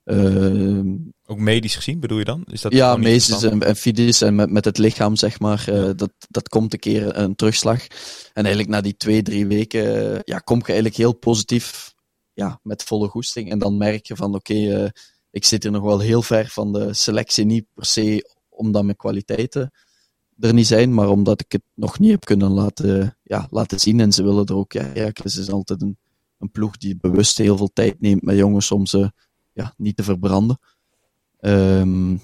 Ehm, Ook medisch gezien bedoel je dan? Is dat ja, verstandig? en, en en met, met het lichaam, zeg maar, eh, dat, dat komt een keer een terugslag. En eigenlijk na die twee, drie weken, ja, kom je eigenlijk heel positief, ja, met volle goesting. En dan merk je van, oké, ik zit hier nog wel heel ver van de selectie, niet per se omdat mijn kwaliteiten er niet zijn, maar omdat ik het nog niet heb kunnen laten, ja, laten zien. En ze willen er ook, ja, Heracles is altijd een, een ploeg die bewust heel veel tijd neemt met jongens om ze ja, niet te verbranden. Ehm,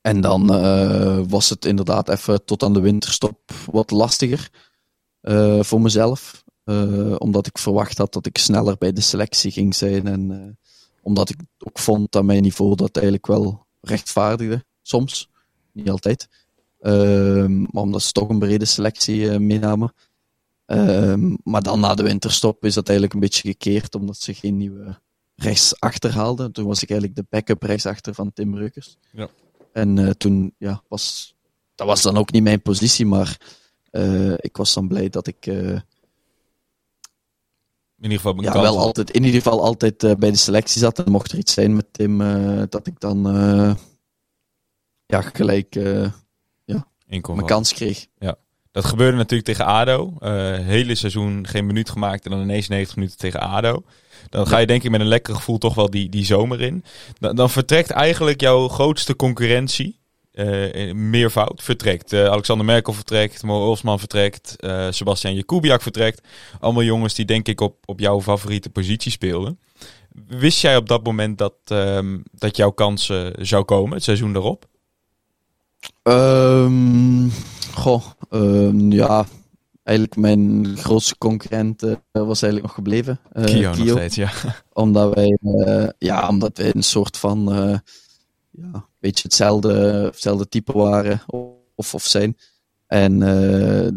en dan eh, was het inderdaad even tot aan de winterstop wat lastiger eh, voor mezelf. Eh, omdat ik verwacht had dat ik sneller bij de selectie ging zijn. En omdat ik ook vond dat mijn niveau dat eigenlijk wel rechtvaardigde. Soms, niet altijd. Ehm, maar omdat ze toch een brede selectie eh, meenamen. Ehm, maar dan na de winterstop is dat eigenlijk een beetje gekeerd, omdat ze geen nieuwe rechtsachter haalden. Toen was ik eigenlijk de backup rechtsachter van Tim Reukers. Ja. En eh, toen ja, was dat was dan ook niet mijn positie, maar eh, ik was dan blij dat ik In ieder geval ja, wel altijd, in ieder geval altijd eh, bij de selectie zat. En mocht er iets zijn met Tim, eh, dat ik dan eh, ja, gelijk kon mijn kans kreeg. Dat gebeurde natuurlijk tegen ADO. Hele seizoen geen minuut gemaakt en dan ineens 90 minuten tegen ADO. Dan ga je denk ik met een lekker gevoel toch wel die, die zomer in. Dan, dan vertrekt eigenlijk jouw grootste concurrentie, eh, meervoud, vertrekt. Eh, Alexander Merkel vertrekt, Mo Olsman vertrekt, eh Sebastian Jakubiak vertrekt. Allemaal jongens die denk ik op, op jouw favoriete positie speelden. Wist jij op dat moment dat, ehm, dat jouw kans eh, zou komen, het seizoen daarop? Ehm, goh, ehm, ja, eigenlijk mijn grootste concurrent eh, was eigenlijk nog gebleven. eh, Kio nog steeds, ja. Omdat wij, eh, ja, omdat wij een soort van, eh, ja, beetje hetzelfde, hetzelfde type waren of, of zijn. En eh,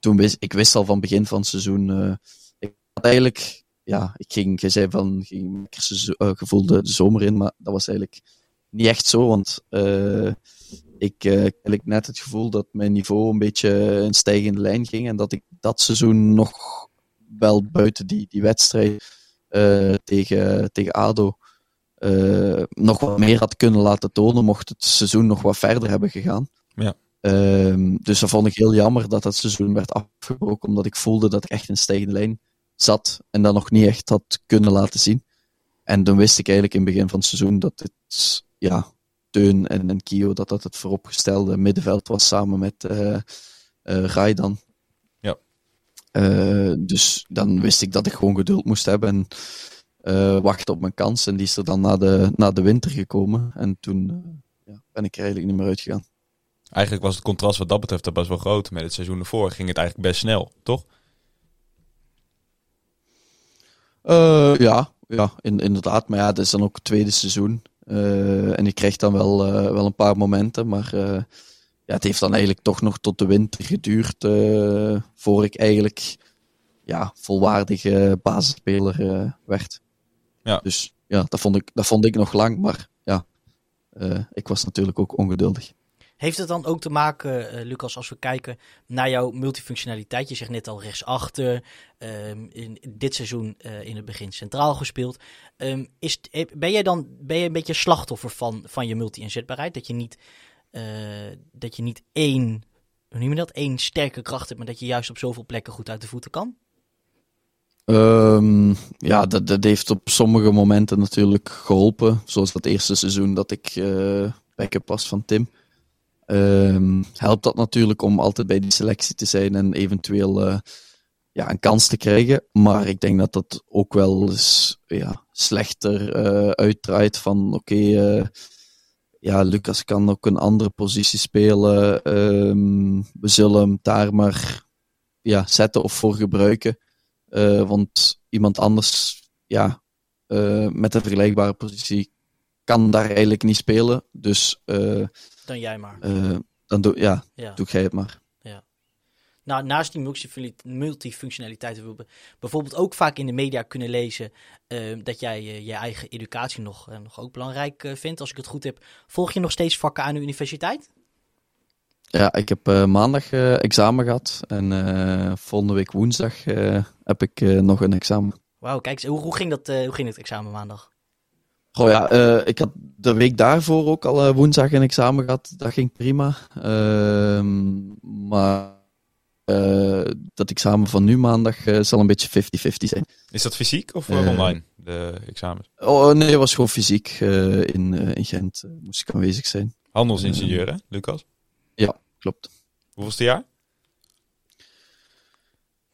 toen wist ik wist al van begin van het seizoen, eh, ik had eigenlijk, ja, ik ging, je zei van, ging seizoen- eh, gevoel de, zomer in, maar dat was eigenlijk niet echt zo, want eh, ik had net het gevoel dat mijn niveau een beetje een stijgende lijn ging en dat ik dat seizoen nog wel buiten die, die wedstrijd tegen, tegen ADO eh, nog wat meer had kunnen laten tonen, mocht het seizoen nog wat verder hebben gegaan. Ja. Ehm, dus dat vond ik heel jammer dat dat seizoen werd afgebroken, omdat ik voelde dat ik echt een stijgende lijn zat en dat nog niet echt had kunnen laten zien. En dan wist ik eigenlijk in het begin van het seizoen dat het, ja, Teun en, en Kio, dat dat het vooropgestelde middenveld was samen met eh Raidan. Ja. Dus dan wist ik dat ik gewoon geduld moest hebben en eh, wachten op mijn kans. En die is er dan na de, na de winter gekomen. En toen eh, ja, ben ik er eigenlijk niet meer uitgegaan. Eigenlijk was het contrast wat dat betreft best wel groot. Met het seizoen ervoor ging het eigenlijk best snel, toch? Eh, ja, ja in, inderdaad. Maar ja, het is dan ook het tweede seizoen. En ik kreeg dan wel, wel een paar momenten. Maar ja, het heeft dan eigenlijk toch nog tot de winter geduurd. voor ik eigenlijk ja, volwaardige basisspeler werd. Ja. Dus ja, dat vond, ik, dat vond ik nog lang. Maar ja, eh, ik was natuurlijk ook ongeduldig. Heeft het dan ook te maken, eh, Lucas, als we kijken naar jouw multifunctionaliteit? Je zegt net al rechtsachter, ehm, in dit seizoen eh, in het begin centraal gespeeld. Ehm, is, ben jij dan ben je een beetje slachtoffer van, van je multi-inzetbaarheid? Dat je niet, eh, dat je niet één, hoe noem je dat, één sterke kracht hebt, maar dat je juist op zoveel plekken goed uit de voeten kan? Ehm, ja, dat, dat heeft op sommige momenten natuurlijk geholpen. Zoals dat eerste seizoen dat ik eh backup was van Tim. Ehm, helpt dat natuurlijk om altijd bij die selectie te zijn en eventueel eh, ja, een kans te krijgen. Maar ik denk dat dat ook wel eens ja, slechter eh, uitdraait van oké, ja, Lucas kan ook een andere positie spelen. Ehm, we zullen hem daar maar ja, zetten of voor gebruiken. Eh, want iemand anders, ja, eh, met een vergelijkbare positie, kan daar eigenlijk niet spelen. Dus eh, Dan jij maar. dan doe, ja, Ja. doe jij het maar. Nou, naast die multifun- multifunctionaliteit we bijvoorbeeld ook vaak in de media kunnen lezen dat jij je eigen educatie nog, nog ook belangrijk vindt. Als ik het goed heb, volg je nog steeds vakken aan de universiteit? Ja, ik heb eh, maandag eh, examen gehad. En eh, volgende week woensdag eh, heb ik eh, nog een examen. Wauw, kijk, eens, hoe, hoe, ging dat, eh, hoe ging het examen maandag? Goh ja, eh, ik had de week daarvoor ook al eh, woensdag een examen gehad. Dat ging prima. Ehm, maar eh, dat examen van nu maandag zal een beetje 50-50 zijn. Is dat fysiek of online, de examens? Oh nee, het was gewoon fysiek. eh, in, eh, in Gent moest ik aanwezig zijn. Handelsingenieur, hè, Lucas? Klopt. Hoeveelste jaar?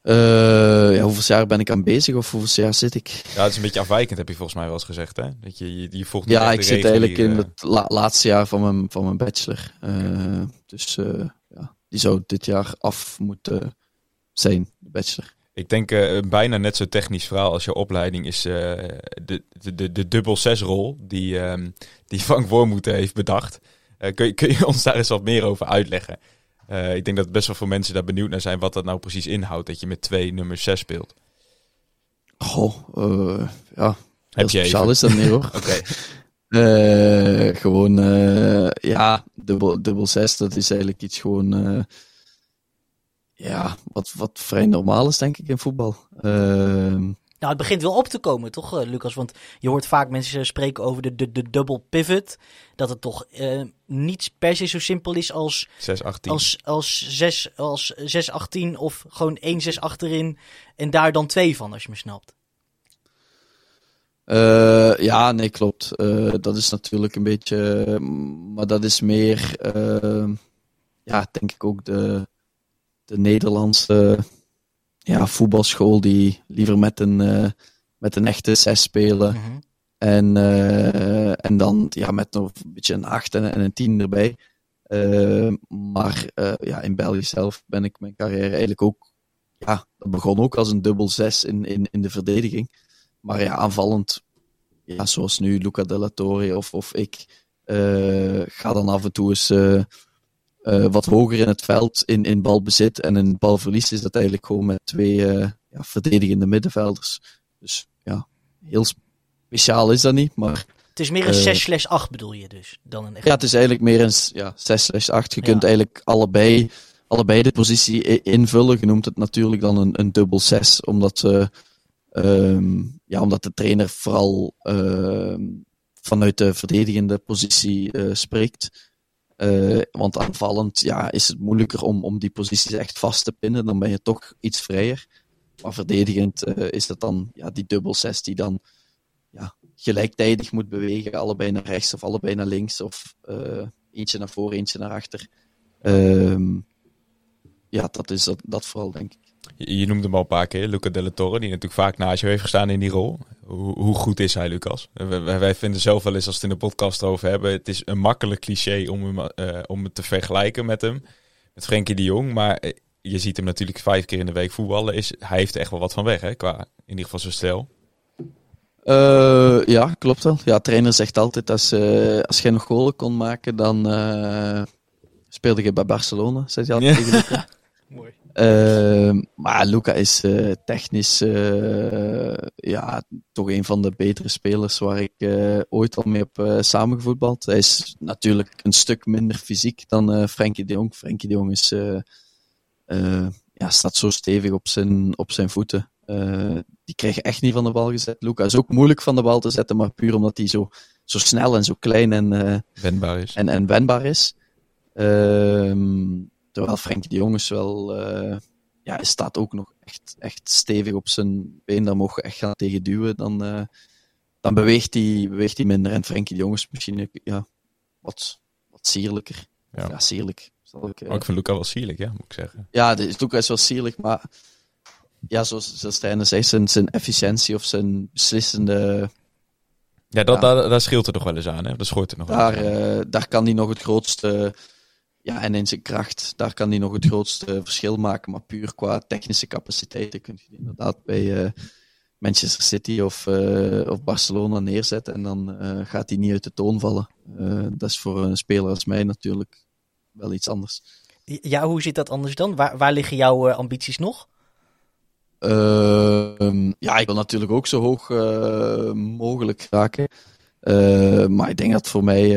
Eh, ja, hoeveel jaar ben ik aan bezig of hoeveel jaar zit ik? Ja, het is een beetje afwijkend, heb je volgens mij wel eens gezegd, hè? Dat je, je, je volgt Ja, ik zit eigenlijk in reguliere- het la- laatste jaar van mijn, van mijn bachelor. Eh, dus eh, ja, die zou dit jaar af moeten zijn, de bachelor. Ik denk eh, een bijna net zo technisch verhaal als jouw opleiding is eh, de, de, de, de dubbel zes rol die, ehm die Frank Wormoed heeft bedacht. Eh, kun, je, kun je ons daar eens wat meer over uitleggen? Eh, ik denk dat best wel veel mensen daar benieuwd naar zijn wat dat nou precies inhoudt, dat je met twee nummer 6 speelt. Goh, eh, ja, Heb je speciaal even? is dat niet hoor. Oké. Gewoon, ja, dubbel, dubbel zes, dat is eigenlijk iets gewoon, ja, wat, wat vrij normaal is denk ik in voetbal. Ehm, Nou, het begint wel op te komen, toch, eh, Lucas? Want je hoort vaak mensen spreken over de, de, de double pivot. Dat het toch eh, niet per se zo simpel is als, 6, 18. als, als, 6, als 6-18 of gewoon 1-6 achterin en daar dan twee van, als je me snapt. Eh, ja, nee, klopt. Eh, dat is natuurlijk een beetje. Maar dat is meer. ja, denk ik ook de, de Nederlandse ja, voetbalschool die liever met een, eh, met een echte zes spelen. Mhm. En, eh, en dan ja, met nog een beetje een 8 en, en een 10 erbij. Eh, maar ja, in België zelf ben ik mijn carrière eigenlijk ook. Ja, dat begon ook als een dubbel 6 in, in, in de verdediging. Maar ja, aanvallend, ja, zoals nu Luca Della Torre of, of ik, ga dan af en toe eens eh, eh, wat hoger in het veld in, in balbezit. En in balverlies is dat eigenlijk gewoon met twee eh, ja, verdedigende middenvelders. Dus ja, heel speciaal is dat niet. Maar Het is meer een Eh, 6-8 bedoel je dus, dan een echt... ja, het is eigenlijk meer een ja, 6 8. Je Ja. kunt eigenlijk allebei, allebei de positie invullen. Je noemt het natuurlijk dan een, een dubbel 6, omdat, eh, ehm, ja, omdat de trainer vooral ehm, vanuit de verdedigende positie eh, spreekt. Eh, want aanvallend ja, is het moeilijker om, om die posities echt vast te pinnen. Dan ben je toch iets vrijer. Maar verdedigend eh, is het dan ja, die dubbel 6 die dan ja, gelijktijdig moet bewegen. Allebei naar rechts of allebei naar links. Of eh, eentje naar voor, eentje naar achter. Ehm, ja, dat is dat, dat vooral, denk ik. Je, je noemde hem al een paar keer, Luca Della Torre, die natuurlijk vaak naast je heeft gestaan in die rol. Hoe, hoe goed is hij, Lucas? Wij, vinden zelf wel eens, als we het in de podcast over hebben, het is een makkelijk cliché om, hem, eh, om het te vergelijken met hem, met Frenkie de Jong. Maar eh, je ziet hem natuurlijk vijf keer in de week voetballen. Is, hij heeft er echt wel wat van weg, hè, qua in ieder geval zijn stijl. Eh, ja, klopt wel. Ja, trainer zegt altijd, als, eh als jij nog golen kon maken, dan eh, speelde je bij Barcelona, zei hij altijd Ja. tegen. Mooi. Ehm, maar Luca is eh, technisch eh, ja, toch een van de betere spelers waar ik eh, ooit al mee heb eh, samengevoetbald. Hij is natuurlijk een stuk minder fysiek dan eh Frenkie de Jong. Frenkie de Jong is, eh, eh, ja, staat zo stevig op zijn, op zijn voeten. Eh, die krijgen echt niet van de bal gezet. Luca is ook moeilijk van de bal te zetten, maar puur omdat hij zo, zo snel en zo klein en, eh, Wendbaar is. en, en wendbaar is. Ehm, terwijl Frenkie de Jong is wel, eh, ja, hij staat ook nog echt, echt stevig op zijn been. Daar mogen we echt gaan tegen duwen. Dan, eh, dan beweegt, hij, beweegt hij minder. En Frenkie de Jong is misschien ja, wat, wat sierlijker. Ja. Ja, sierlijk. Zal ik, eh, Maar ik vind Luca wel sierlijk, ja, moet ik zeggen. ja, Luca is wel sierlijk, maar ja, zoals, zoals Stijn zei, zijn, zijn efficiëntie of zijn beslissende Ja, dat, Ja. Daar, daar scheelt er nog wel eens aan, hè. Dat schort er nog wel Daar, eens aan. eh, daar kan hij nog het grootste, ja, en in zijn kracht, daar kan hij nog het grootste verschil maken. Maar puur qua technische capaciteiten kun je die inderdaad bij eh, Manchester City of, eh, of Barcelona neerzetten. En dan eh, gaat hij niet uit de toon vallen. Dat is voor een speler als mij natuurlijk wel iets anders. Ja, hoe zit dat anders dan? Waar, waar liggen jouw ambities nog? Ehm, ja, ik wil natuurlijk ook zo hoog mogelijk raken. Maar ik denk dat voor mij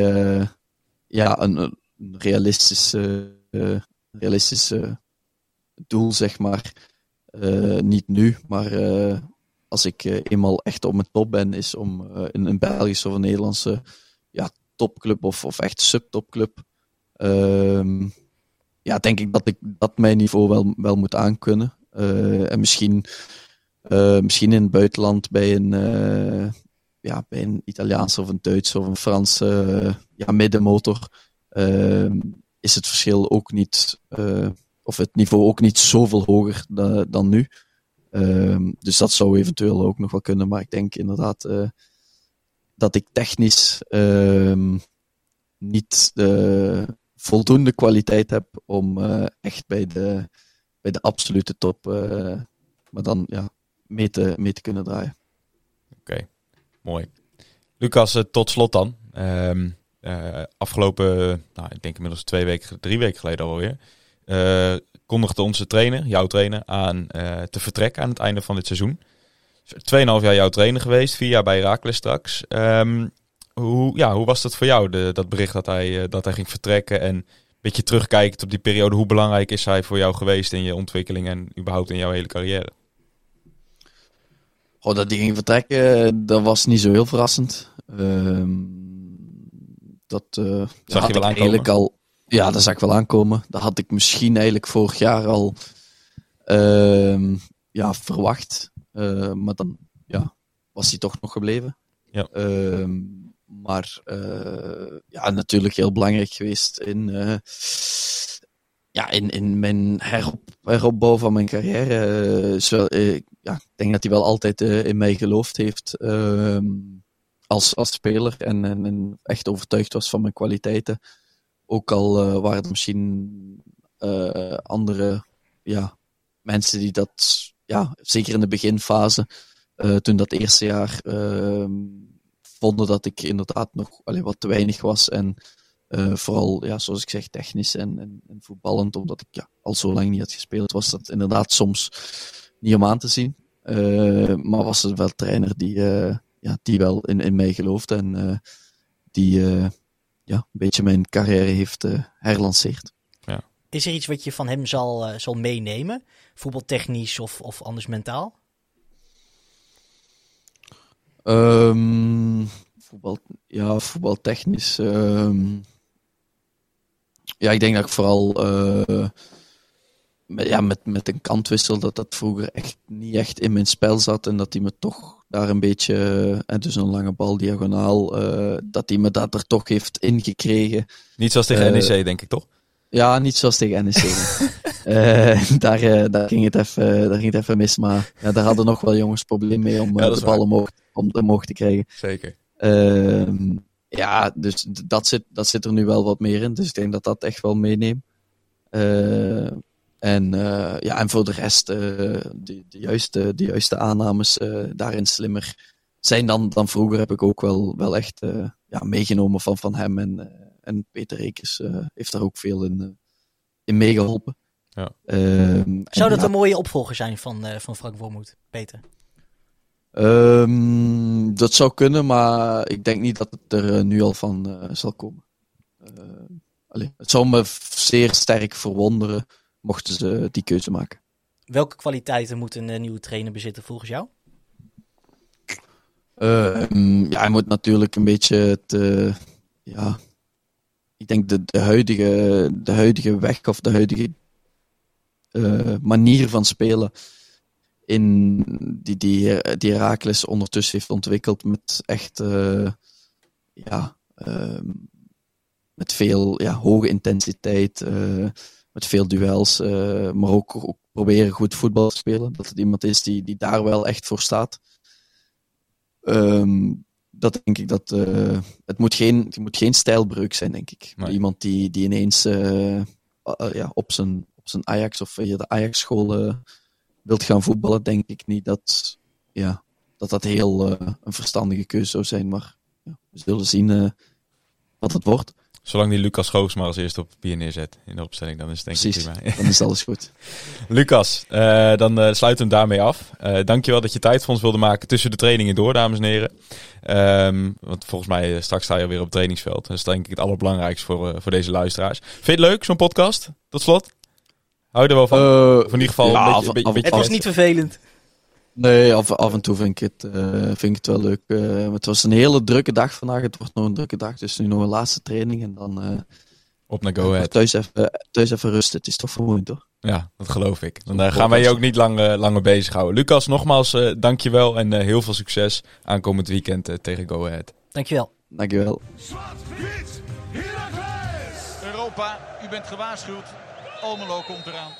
ja, een realistische eh, doel, zeg maar. Eh, niet nu, maar eh, als ik eh, eenmaal echt op mijn top ben, is om in een Belgische of een Nederlandse ja, topclub of, of echt subtopclub. Ehm ja, denk ik dat ik dat mijn niveau wel, wel moet aankunnen. En misschien, misschien in het buitenland bij een, ja, bij een Italiaanse of een Duitse of een Franse ja, middenmotor is het verschil ook niet, eh, of het niveau ook niet zoveel hoger da- dan nu. Ehm, dus dat zou eventueel ook nog wel kunnen, maar ik denk inderdaad eh, dat ik technisch ehm, niet de voldoende kwaliteit heb om eh, echt bij de, bij de absolute top, maar dan ja, mee te, mee te kunnen draaien. Oké, mooi. Lucas, tot slot dan. Ehm, eh, afgelopen, nou, ik denk inmiddels twee weken, drie weken geleden alweer, eh kondigde onze trainer, jouw trainer, aan eh, te vertrekken aan het einde van dit seizoen. Tweeënhalf jaar jouw trainer geweest, vier jaar bij Herakles straks. Ehm, hoe, ja, hoe was dat voor jou, de, dat bericht dat hij, dat hij ging vertrekken? En een beetje terugkijkt op die periode, hoe belangrijk is hij voor jou geweest in je ontwikkeling en überhaupt in jouw hele carrière? Oh, dat die ging vertrekken, dat was niet zo heel verrassend. Ehm, dat eh, je had wel ik aankomen? eigenlijk al. Ja, dat zag ik wel aankomen. Dat had ik misschien eigenlijk vorig jaar al ehm, ja, verwacht. Eh, maar dan ja, was hij toch nog gebleven. Ja. Ehm, maar eh, ja, natuurlijk heel belangrijk geweest in, ja, in, in mijn herop, heropbouw van mijn carrière. Ja, ik denk dat hij wel altijd in mij geloofd heeft ehm, als, als speler en, en, en echt overtuigd was van mijn kwaliteiten. Ook al eh, waren er misschien eh, andere ja, mensen die dat, ja, zeker in de beginfase, eh, toen dat eerste jaar, ehm, vonden dat ik inderdaad nog allee, wat te weinig was. En vooral, ja, zoals ik zeg, technisch en, en, en voetballend, omdat ik ja, al zo lang niet had gespeeld, was dat inderdaad soms niet om aan te zien. Maar was het wel trainer die, ja, die wel in, in mij geloofde en eh, die eh, ja, een beetje mijn carrière heeft eh, herlanceerd. Is er iets wat je van hem zal, zal meenemen? Voetbaltechnisch of, of anders mentaal? Ehm, voetbal, ja, voetbaltechnisch. ehm, ja, ik denk dat ik vooral eh, ja, met, met een kantwissel, dat dat vroeger echt niet echt in mijn spel zat. En dat hij me toch daar een beetje, en dus een lange bal diagonaal, eh, dat hij me dat er toch heeft ingekregen. Niet zoals tegen Eh, NEC, denk ik toch? Ja, niet zoals tegen NEC. Eh, daar, eh, daar, ging het even, daar ging het even mis, maar ja, daar hadden nog wel jongens probleem mee om eh, Ja, de bal omhoog, om omhoog te krijgen. Zeker. Ehm, ja, dus dat zit, dat zit er nu wel wat meer in. Dus ik denk dat dat echt wel meeneemt. En, eh, ja, en voor de rest, eh, de, de, juiste, de juiste aannames eh, daarin slimmer zijn dan, dan vroeger. Heb ik ook wel, wel echt eh, ja, meegenomen van, van hem. En, en Peter Rekers eh, heeft daar ook veel in, in meegeholpen. Ja. Ehm, Zou dat ja, een mooie opvolger zijn van, eh, van Frank Wormoed, Peter? Ehm, dat zou kunnen, maar ik denk niet dat het er nu al van eh, zal komen. Eh, allee, het zou me zeer sterk verwonderen mochten ze die keuze maken. Welke kwaliteiten moet een eh, nieuwe trainer bezitten volgens jou? Ehm, ja, hij moet natuurlijk een beetje het, eh, ja, ik denk de, de, huidige, de huidige weg of de huidige eh, manier van spelen in die, die, die Herakles ondertussen heeft ontwikkeld met echt, ja, ehm, met veel ja, hoge intensiteit, met veel duels, eh, maar ook, ook proberen goed voetbal te spelen. Dat het iemand is die, die daar wel echt voor staat. Ehm, dat denk ik dat. eh, het, moet geen, het moet geen stijlbreuk zijn, denk ik. Nee. Iemand die, die ineens eh, ja, op, zijn, op zijn Ajax of via de Ajax-school wilt gaan voetballen, denk ik niet dat ja, dat, dat heel een verstandige keuze zou zijn. Maar ja, we zullen zien wat het wordt. Zolang die Lucas Googs maar als eerste op papier neerzet in de opstelling, dan is het denk Precies. ik prima. Dan is alles goed. Lucas, eh, dan eh, sluiten we hem daarmee af. Eh dankjewel dat je tijd voor ons wilde maken tussen de trainingen door, dames en heren. Ehm, want volgens mij straks sta je alweer op het trainingsveld. Dat is denk ik het allerbelangrijkste voor, eh, voor deze luisteraars. Vind je het leuk, zo'n podcast? Tot slot? Hou je er wel van? Of in ieder geval ja, een beetje... af- een beetje- af- beetje- Het was niet vervelend. Nee, af, af en toe vind ik het, eh, vind ik het wel leuk. Eh, het was een hele drukke dag vandaag. Het wordt nog een drukke dag. Dus nu nog een laatste training. En dan eh, Op naar Go Ahead. thuis, even, thuis even rusten. Het is toch vermoeiend hoor. Ja, dat geloof ik. Dan gaan wij je ook niet lang, langer bezighouden. Lucas, nogmaals eh dankjewel en eh, heel veel succes aankomend weekend tegen Go Ahead. Dankjewel. Dankjewel. Zwart-wit! Europa, u bent gewaarschuwd. Almelo komt eraan.